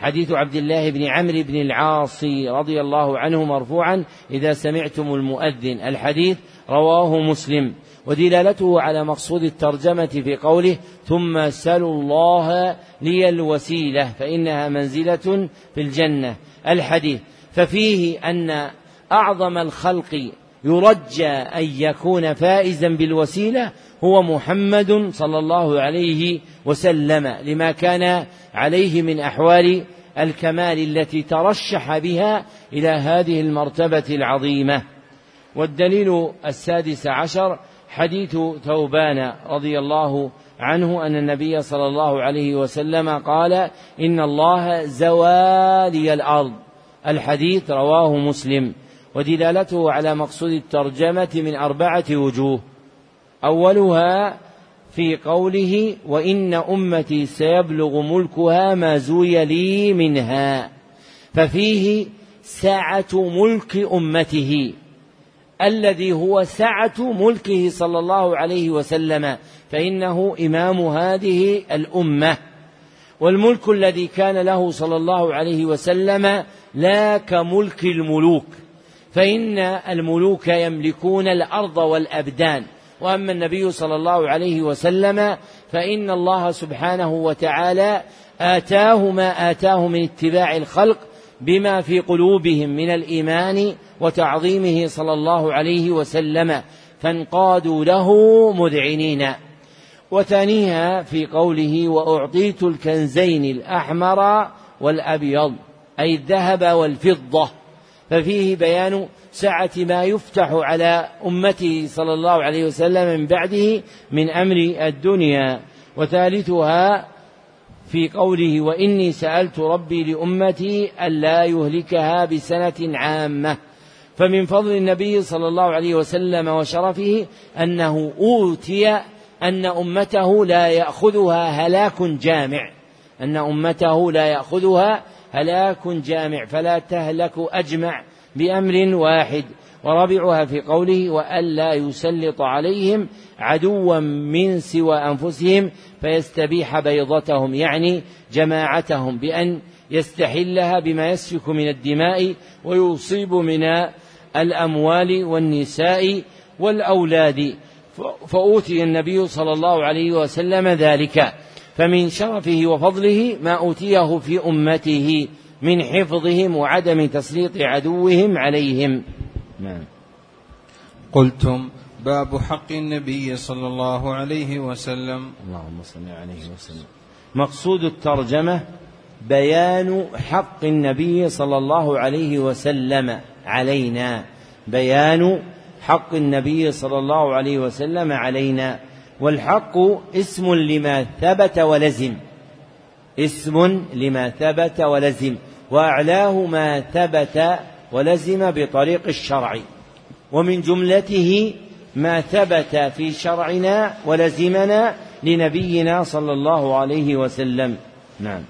حديث عبد الله بن عمرو بن العاص رضي الله عنه مرفوعا إذا سمعتم المؤذن. الحديث رواه مسلم. ودلالته على مقصود الترجمة في قوله ثم سلوا الله لي الوسيلة فإنها منزلة في الجنة. الحديث ففيه أن أعظم الخلق يرجى أن يكون فائزا بالوسيلة هو محمد صلى الله عليه وسلم لما كان عليه من أحوال الكمال التي ترشح بها إلى هذه المرتبة العظيمة. والدليل السادس عشر حديث ثوبان رضي الله عنه أن النبي صلى الله عليه وسلم قال إن الله زوالي الأرض. الحديث رواه مسلم. ودلالته على مقصود الترجمة من أربعة وجوه. أولها في قوله وإن أمتي سيبلغ ملكها ما زوي لي منها ففيه سعة ملك أمته الذي هو سعة ملكه صلى الله عليه وسلم فإنه إمام هذه الأمة. والملك الذي كان له صلى الله عليه وسلم لا كملك الملوك. فإن الملوك يملكون الأرض والأبدان. وأما النبي صلى الله عليه وسلم فإن الله سبحانه وتعالى آتاه ما آتاه من اتباع الخلق بما في قلوبهم من الإيمان وتعظيمه صلى الله عليه وسلم فانقادوا له مذعنين. وثانيها في قوله وأعطيت الكنزين الأحمر والأبيض أي الذهب والفضة. ففيه بيان سعة ما يفتح على أمته صلى الله عليه وسلم من بعده من أمر الدنيا. وثالثها في قوله وإني سألت ربي لأمتي ألا يهلكها بسنة عامة فمن فضل النبي صلى الله عليه وسلم وشرفه أنه أوتي أن أمته لا يأخذها هلاك جامع. أن أمته لا يأخذها هلاك جامع فلا تهلك أجمع بأمر واحد. ورابعها في قوله وألا يسلط عليهم عدوا من سوى أنفسهم فيستبيح بيضتهم يعني جماعتهم بأن يستحلها بما يسفك من الدماء ويصيب من الأموال والنساء والأولاد. فأوتي النبي صلى الله عليه وسلم ذلك. فمن شرفه وفضله ما أوتيه في أمته من حفظهم وعدم تسليط عدوهم عليهم. نعم. قلتم باب حق النبي صلى الله عليه وسلم. اللهم صل عليه وسلم. مقصود الترجمة بيان حق النبي صلى الله عليه وسلم علينا. بيان حق النبي صلى الله عليه وسلم علينا. والحق اسم لما ثبت ولزم. اسم لما ثبت ولزم. وأعلاه ما ثبت ولزم بطريق الشرع. ومن جملته ما ثبت في شرعنا ولزمنا لنبينا صلى الله عليه وسلم. نعم.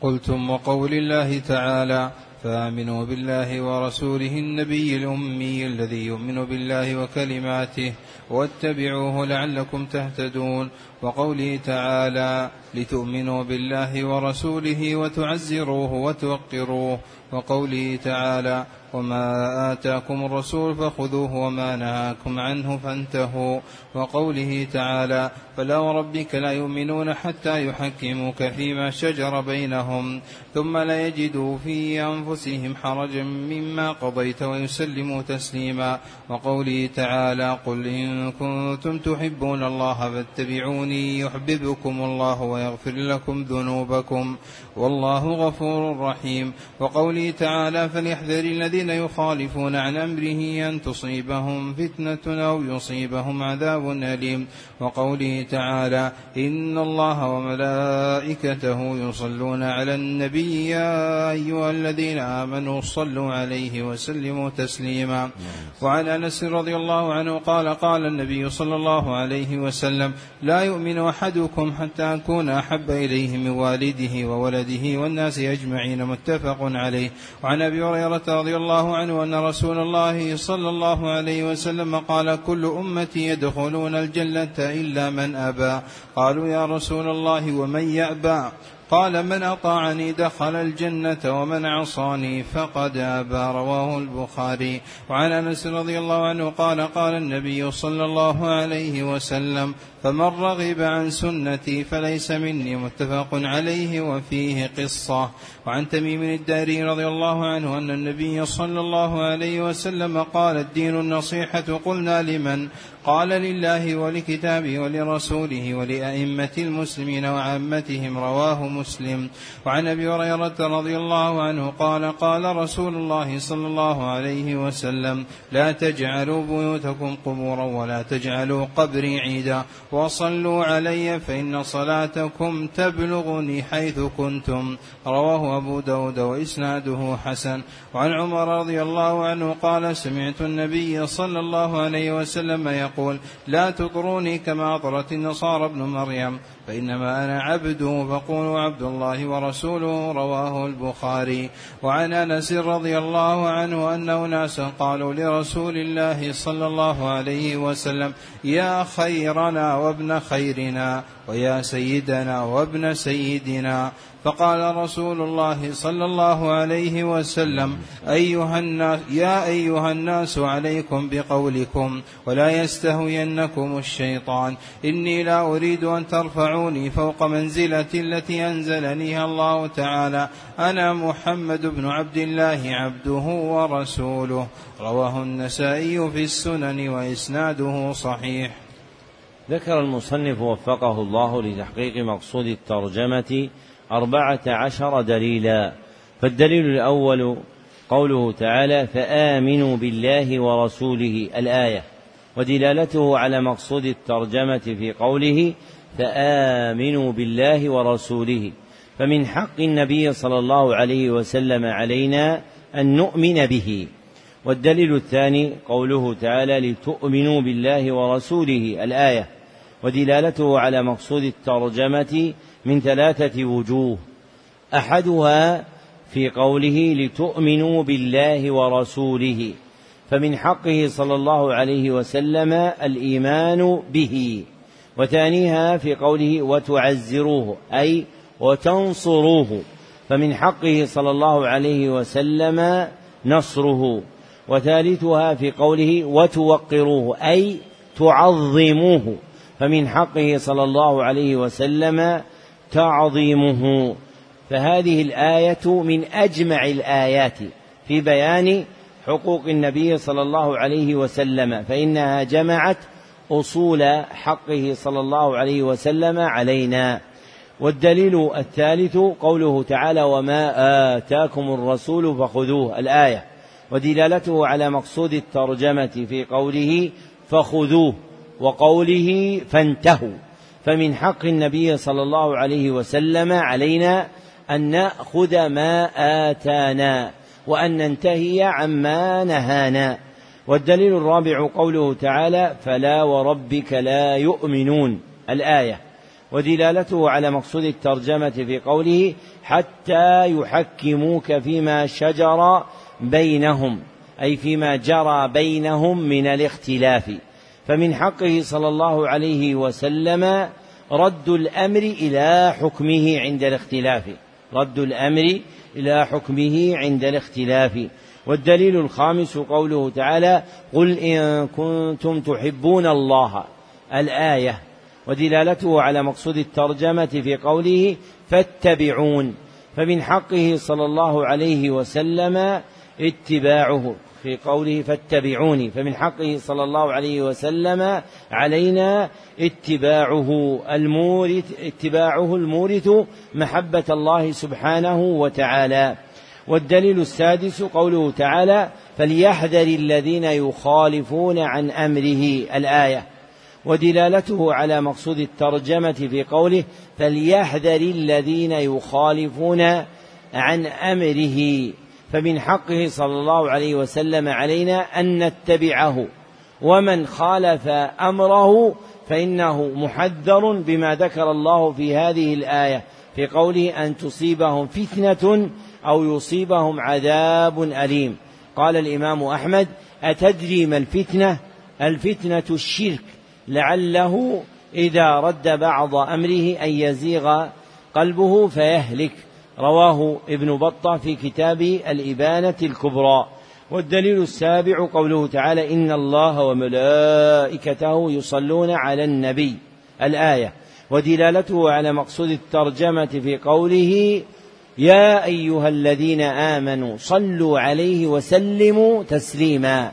قلتم وقول الله تعالى فآمنوا بالله ورسوله النبي الأمي الذي يؤمن بالله وكلماته واتبعوه لعلكم تهتدون. وقوله تعالى لتؤمنوا بالله ورسوله وتعزروه وتوقروه. وقوله تعالى وما آتاكم الرسول فخذوه وما نهاكم عنه فانتهوا وقوله تعالى فلا وربك لا يؤمنون حتى يحكموك فيما شجر بينهم ثم لا يجدوا في أنفسهم حرجا مما قضيت ويسلموا تسليما وقوله تعالى قل إن كنتم تحبون الله فاتبعوني يحببكم الله ويغفر لكم ذنوبكم والله غفور رحيم وقوله تعالى فليحذر الذين يخالفون عن أمره أن تصيبهم فتنة أو يصيبهم عذاب أليم. وقوله تعالى إن الله وملائكته يصلون على النبي يا أيها الذين آمنوا صلوا عليه وسلموا تسليما. وعن أنس رضي الله عنه قال قال النبي صلى الله عليه وسلم لا يؤمن أحدكم حتى أكون أحب إليه من والده وولده والناس أجمعين. متفق عليه. وعن أبي هريرة رضي الله عنه أن رسول الله صلى الله عليه وسلم قال كل أمتي يدخلون الجنة إلا من أبى. قالوا يا رسول الله ومن يأبى؟ قال من أطاعني دخل الجنة ومن عصاني فقد أبى. رواه البخاري. وعن أنس رضي الله عنه قال قال النبي صلى الله عليه وسلم فمن رغب عن سنتي فليس مني. متفق عليه وفيه قصة. وعن تميم الداري رضي الله عنه أن النبي صلى الله عليه وسلم قال الدين النصيحة قلنا لمن؟ قال لله ولكتابه ولرسوله ولأئمة المسلمين وعامتهم رواه مسلم. وعن أبي هريرة رضي الله عنه قال قال رسول الله صلى الله عليه وسلم لا تجعلوا بيوتكم قبورا ولا تجعلوا قبري عيدا. وصلوا علي فإن صلاتكم تبلغني حيث كنتم. رواه أبو داود وإسناده حسن. وعن عمر رضي الله عنه قال سمعت النبي صلى الله عليه وسلم يقول لا تطروني كما أطرت النصارى ابن مريم فإنما أنا عبد فقولوا عبد الله ورسوله رواه البخاري. وعن أنس رضي الله عنه أن أناسا قالوا لرسول الله صلى الله عليه وسلم يا خيرنا وابن خيرنا ويا سيدنا وابن سيدنا. فقال رسول الله صلى الله عليه وسلم أيها الناس يا أيها الناس عليكم بقولكم ولا يستهوينكم الشيطان إني لا أريد أن ترفعوني فوق منزلتي التي أنزلنيها الله تعالى أنا محمد بن عبد الله عبده ورسوله. رواه النسائي في السنن وإسناده صحيح. ذكر المصنف وفقه الله لتحقيق مقصود الترجمة أربعة عشر دليلا. فالدليل الأول قوله تعالى فآمنوا بالله ورسوله. الآية. ودلالته على مقصود الترجمة في قوله فآمنوا بالله ورسوله. فمن حق النبي صلى الله عليه وسلم علينا أن نؤمن به. والدليل الثاني قوله تعالى لتؤمنوا بالله ورسوله. الآية. ودلالته على مقصود الترجمة من ثلاثة وجوه. أحدها في قوله لتؤمنوا بالله ورسوله فمن حقه صلى الله عليه وسلم الإيمان به. وثانيها في قوله وتعزروه أي وتنصروه فمن حقه صلى الله عليه وسلم نصره. وثالثها في قوله وتوقروه أي تعظموه فمن حقه صلى الله عليه وسلم تعظيمه. فهذه الآية من أجمع الآيات في بيان حقوق النبي صلى الله عليه وسلم فإنها جمعت أصول حقه صلى الله عليه وسلم علينا. والدليل الثالث قوله تعالى وما آتاكم الرسول فخذوه الآية. ودلالته على مقصود الترجمة في قوله فخذوه وقوله فانتهوا فمن حق النبي صلى الله عليه وسلم علينا أن نأخذ ما آتانا وأن ننتهي عما نهانا. والدليل الرابع قوله تعالى فلا وربك لا يؤمنون الآية. ودلالته على مقصود الترجمة في قوله حتى يحكموك فيما شجر بينهم أي فيما جرى بينهم من الاختلاف. فمن حقه صلى الله عليه وسلم رد الأمر إلى حكمه عند الاختلاف. رد الأمر إلى حكمه عند الاختلاف. والدليل الخامس قوله تعالى قل إن كنتم تحبون الله. الآية. ودلالته على مقصود الترجمة في قوله فاتبعون. فمن حقه صلى الله عليه وسلم اتباعه. في قوله فاتبعوني فمن حقه صلى الله عليه وسلم علينا اتباعه المورث اتباعه المورث محبة الله سبحانه وتعالى. والدليل السادس قوله تعالى فليحذر الذين يخالفون عن أمره. الآية. ودلالته على مقصود الترجمة في قوله فليحذر الذين يخالفون عن أمره. فمن حقه صلى الله عليه وسلم علينا أن نتبعه. ومن خالف أمره فإنه محذر بما ذكر الله في هذه الآية في قوله أن تصيبهم فتنة أو يصيبهم عذاب أليم. قال الإمام أحمد أتدري ما الفتنة؟ الفتنة الشرك. لعله إذا رد بعض أمره أن يزيغ قلبه فيهلك. رواه ابن بطة في كتاب الإبانة الكبرى. والدليل السابع قوله تعالى إن الله وملائكته يصلون على النبي. الآية. ودلالته على مقصود الترجمة في قوله يا أيها الذين آمنوا صلوا عليه وسلموا تسليما.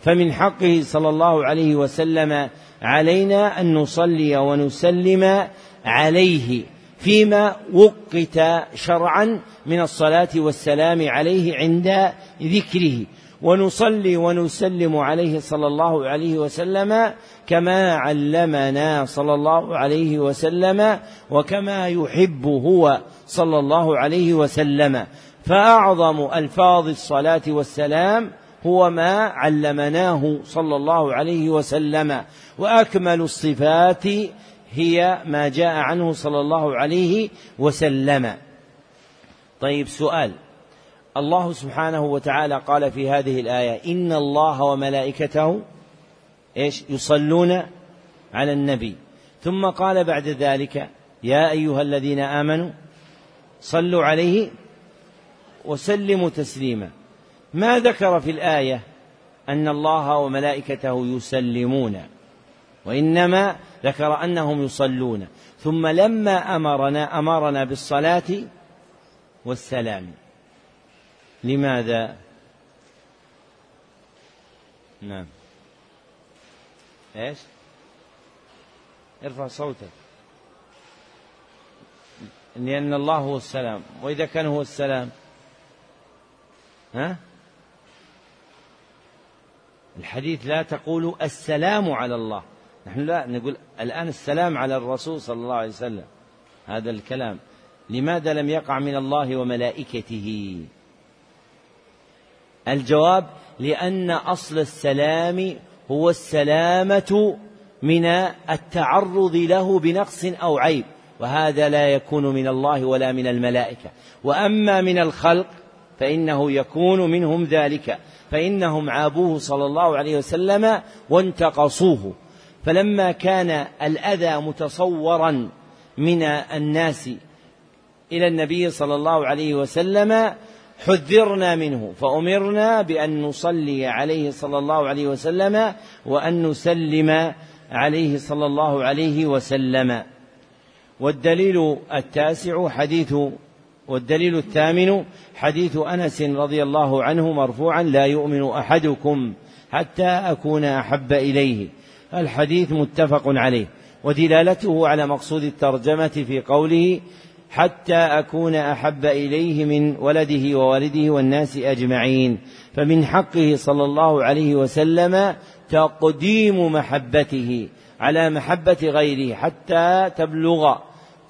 فمن حقه صلى الله عليه وسلم علينا أن نصلي ونسلم عليه. فيما وقت شرعا من الصلاة والسلام عليه عند ذكره. ونصلي ونسلم عليه صلى الله عليه وسلم كما علمنا صلى الله عليه وسلم وكما يحب هو صلى الله عليه وسلم. فأعظم ألفاظ الصلاة والسلام هو ما علمناه صلى الله عليه وسلم. وأكمل الصفات هي ما جاء عنه صلى الله عليه وسلم. طيب سؤال. الله سبحانه وتعالى قال في هذه الآية إن الله وملائكته إيش؟ يصلون على النبي. ثم قال بعد ذلك يا أيها الذين آمنوا صلوا عليه وسلموا تسليما. ما ذكر في الآية أن الله وملائكته يسلمون؟ وإنما ذكر أنهم يصلون. ثم لما أمرنا أمرنا بالصلاة والسلام. لماذا؟ نعم. إيش؟ ارفع صوتك. لأن الله هو السلام. وإذا كان هو السلام؟ ها؟ الحديث لا تقول السلام على الله. نحن لا نقول الآن السلام على الرسول صلى الله عليه وسلم. هذا الكلام. لماذا لم يقع من الله وملائكته؟ الجواب لأن أصل السلام هو السلامة من التعرض له بنقص أو عيب وهذا لا يكون من الله ولا من الملائكة. وأما من الخلق فإنه يكون منهم ذلك. فإنهم عابوه صلى الله عليه وسلم وانتقصوه. فلما كان الأذى متصورا من الناس إلى النبي صلى الله عليه وسلم حذرنا منه فأمرنا بأن نصلي عليه صلى الله عليه وسلم وأن نسلم عليه صلى الله عليه وسلم. والدليل التاسع حديث والدليل الثامن حديث أنس رضي الله عنه مرفوعا لا يؤمن أحدكم حتى أكون أحب إليه الحديث متفق عليه ودلالته على مقصود الترجمة في قوله حتى أكون أحب إليه من ولده ووالده والناس أجمعين فمن حقه صلى الله عليه وسلم تقديم محبته على محبة غيره حتى تبلغ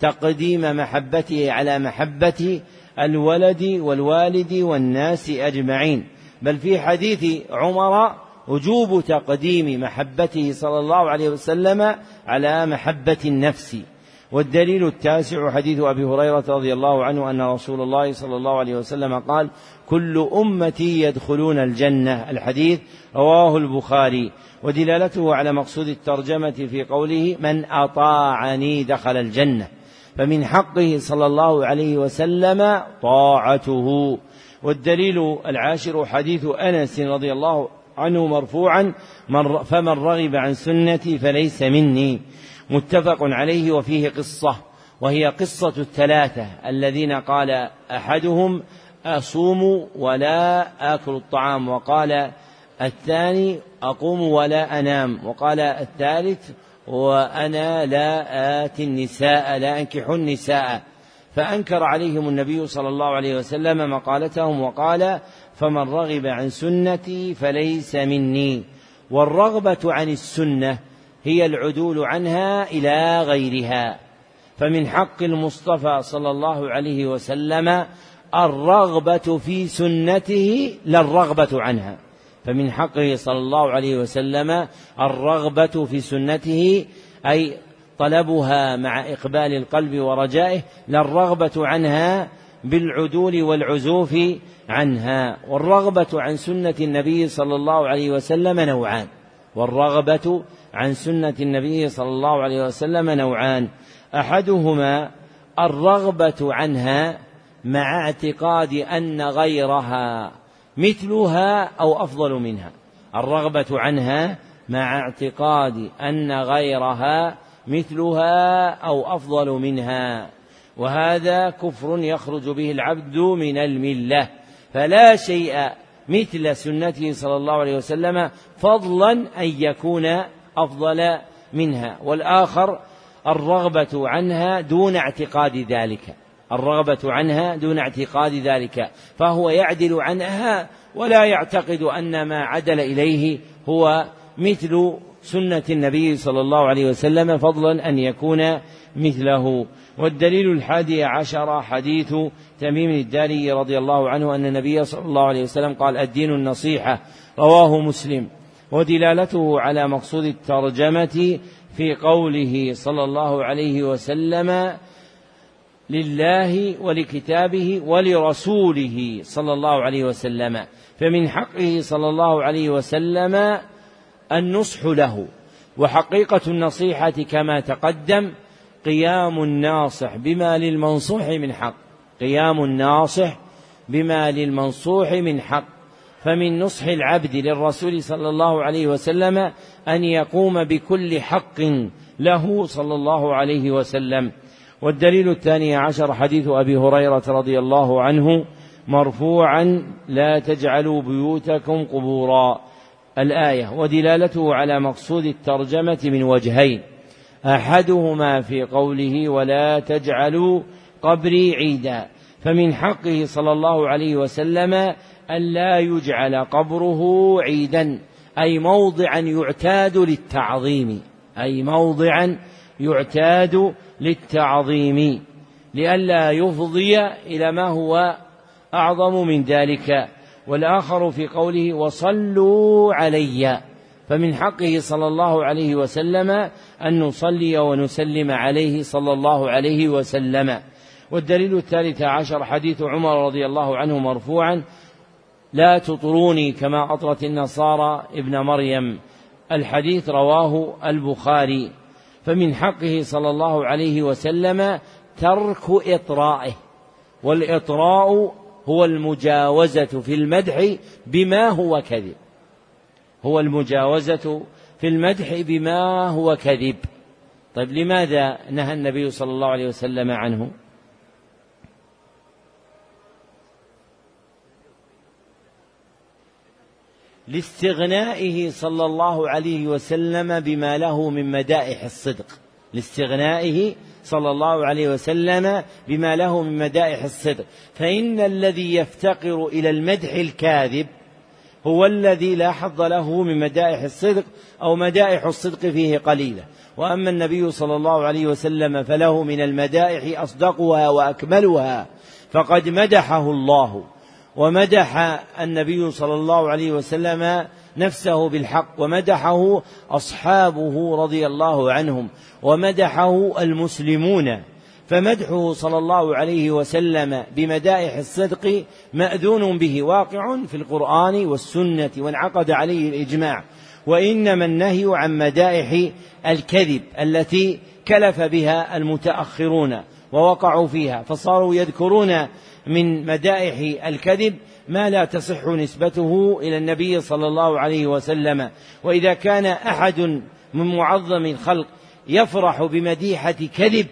تقديم محبته على محبة الولد والوالد والناس أجمعين. بل في حديث عمر وجوب تقديم محبته صلى الله عليه وسلم على محبة النفس. والدليل التاسع حديث أبي هريرة رضي الله عنه أن رسول الله صلى الله عليه وسلم قال كل أمتي يدخلون الجنة. الحديث رواه البخاري. ودلالته على مقصود الترجمة في قوله من أطاعني دخل الجنة. فمن حقه صلى الله عليه وسلم طاعته. والدليل العاشر حديث أنس رضي الله عنه مرفوعا من فمن رغب عن سنتي فليس مني. متفق عليه وفيه قصة وهي قصة الثلاثة الذين قال أحدهم أصوم ولا آكل الطعام وقال الثاني أقوم ولا أنام وقال الثالث وأنا لا آتي النساء لا أنكح النساء. فأنكر عليهم النبي صلى الله عليه وسلم مقالتهم وقال فمن رغب عن سنتي فليس مني. والرغبة عن السنة هي العدول عنها إلى غيرها. فمن حق المصطفى صلى الله عليه وسلم الرغبة في سنته لا الرغبة عنها. فمن حقه صلى الله عليه وسلم الرغبة في سنته أي طلبها مع إقبال القلب ورجائه للرغبة عنها بالعدول والعزوف عنها والرغبة عن سنة النبي صلى الله عليه وسلم نوعان والرغبة عن سنة النبي صلى الله عليه وسلم نوعان. أحدهما الرغبة عنها مع اعتقاد أن غيرها مثلها أو أفضل منها الرغبة عنها مع اعتقاد أن غيرها مثلها أو أفضل منها. وهذا كفر يخرج به العبد من الملة. فلا شيء مثل سنته صلى الله عليه وسلم فضلا أن يكون أفضل منها. والآخر الرغبة عنها دون اعتقاد ذلك. الرغبة عنها دون اعتقاد ذلك. فهو يعدل عنها ولا يعتقد أن ما عدل إليه هو مثل سنة النبي صلى الله عليه وسلم فضلا أن يكون مثله. والدليل الحادي عشر حديث تميم الداري رضي الله عنه أن النبي صلى الله عليه وسلم قال الدين النصيحة رواه مسلم. ودلالته على مقصود الترجمة في قوله صلى الله عليه وسلم لله ولكتابه ولرسوله صلى الله عليه وسلم. فمن حقه صلى الله عليه وسلم النصح له. وحقيقة النصيحة كما تقدم قيام الناصح بما للمنصوح من حق. قيام الناصح بما للمنصوح من حق. فمن نصح العبد للرسول صلى الله عليه وسلم أن يقوم بكل حق له صلى الله عليه وسلم. والدليل الثاني عشر حديث أبي هريرة رضي الله عنه مرفوعا لا تجعلوا بيوتكم قبورا الآية ودلالته على مقصود الترجمة من وجهين. أحدهما في قوله ولا تجعلوا قبري عيدا فمن حقه صلى الله عليه وسلم ألا يجعل قبره عيدا أي موضعا يعتاد للتعظيم أي موضعا يعتاد للتعظيم لئلا يفضي إلى ما هو أعظم من ذلك. والآخر في قوله وصلوا علي. فمن حقه صلى الله عليه وسلم أن نصلي ونسلم عليه صلى الله عليه وسلم. والدليل الثالث عشر حديث عمر رضي الله عنه مرفوعا لا تطروني كما أطرت النصارى ابن مريم. الحديث رواه البخاري. فمن حقه صلى الله عليه وسلم ترك إطرائه. والإطراء هو المجاوزة في المدح بما هو كذب. هو المجاوزة في المدح بما هو كذب. طيب لماذا نهى النبي صلى الله عليه وسلم عنه؟ لاستغنائه صلى الله عليه وسلم بما له من مدائح الصدق. لاستغنائه صلى الله عليه وسلم بما له من مدائح الصدق. فإن الذي يفتقر إلى المدح الكاذب هو الذي لا حظ له من مدائح الصدق أو مدائح الصدق فيه قليلة. وأما النبي صلى الله عليه وسلم فله من المدائح أصدقها وأكملها فقد مدحه الله. ومدح النبي صلى الله عليه وسلم نفسه بالحق ومدحه أصحابه رضي الله عنهم ومدحه المسلمون. فمدحه صلى الله عليه وسلم بمدائح الصدق مأذون به واقع في القرآن والسنة وانعقد عليه الإجماع. وإنما النهي عن مدائح الكذب التي كلف بها المتأخرون ووقعوا فيها. فصاروا يذكرون من مدائح الكذب ما لا تصح نسبته إلى النبي صلى الله عليه وسلم. وإذا كان أحد من معظم الخلق يفرح بمديحة كذب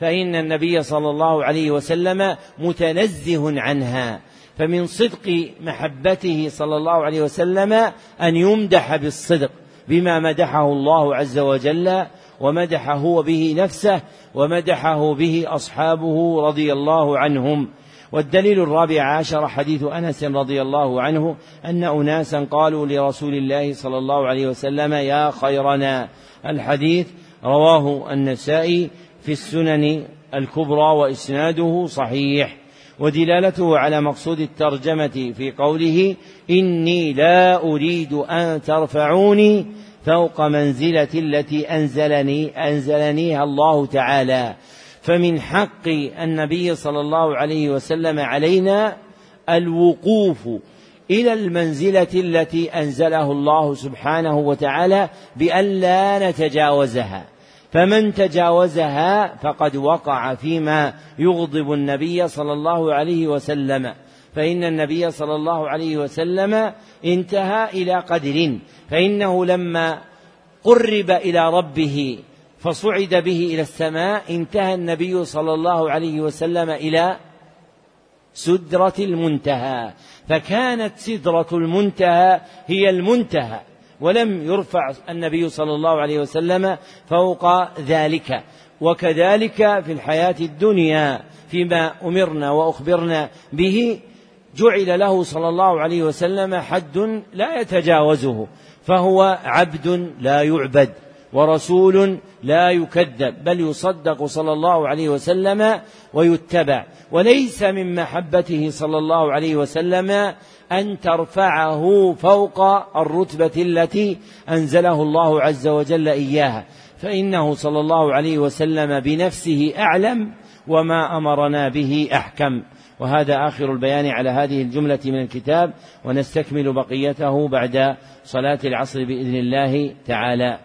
فإن النبي صلى الله عليه وسلم متنزه عنها. فمن صدق محبته صلى الله عليه وسلم أن يمدح بالصدق بما مدحه الله عز وجل ومدحه به نفسه ومدحه به أصحابه رضي الله عنهم. والدليل الرابع عشر حديث أنس رضي الله عنه أن أناسا قالوا لرسول الله صلى الله عليه وسلم يا خيرنا. الحديث رواه النسائي في السنن الكبرى وإسناده صحيح ودلالته على مقصود الترجمة في قوله إني لا أريد أن ترفعوني فوق منزلة التي أنزلني أنزلنيها الله تعالى. فمن حق النبي صلى الله عليه وسلم علينا الوقوف إلى المنزلة التي أنزله الله سبحانه وتعالى بأن لا نتجاوزها. فمن تجاوزها فقد وقع فيما يغضب النبي صلى الله عليه وسلم. فإن النبي صلى الله عليه وسلم انتهى إلى قدر. فإنه لما قرب إلى ربه فصعد به إلى السماء انتهى النبي صلى الله عليه وسلم إلى سدرة المنتهى. فكانت سدرة المنتهى هي المنتهى ولم يرفع النبي صلى الله عليه وسلم فوق ذلك. وكذلك في الحياة الدنيا فيما أمرنا وأخبرنا به جعل له صلى الله عليه وسلم حد لا يتجاوزه فهو عبد لا يعبد. ورسول لا يكذب بل يصدق صلى الله عليه وسلم ويتبع. وليس من محبته صلى الله عليه وسلم أن ترفعه فوق الرتبة التي أنزله الله عز وجل إياها. فإنه صلى الله عليه وسلم بنفسه أعلم وما أمرنا به أحكم. وهذا آخر البيان على هذه الجملة من الكتاب ونستكمل بقيته بعد صلاة العصر بإذن الله تعالى.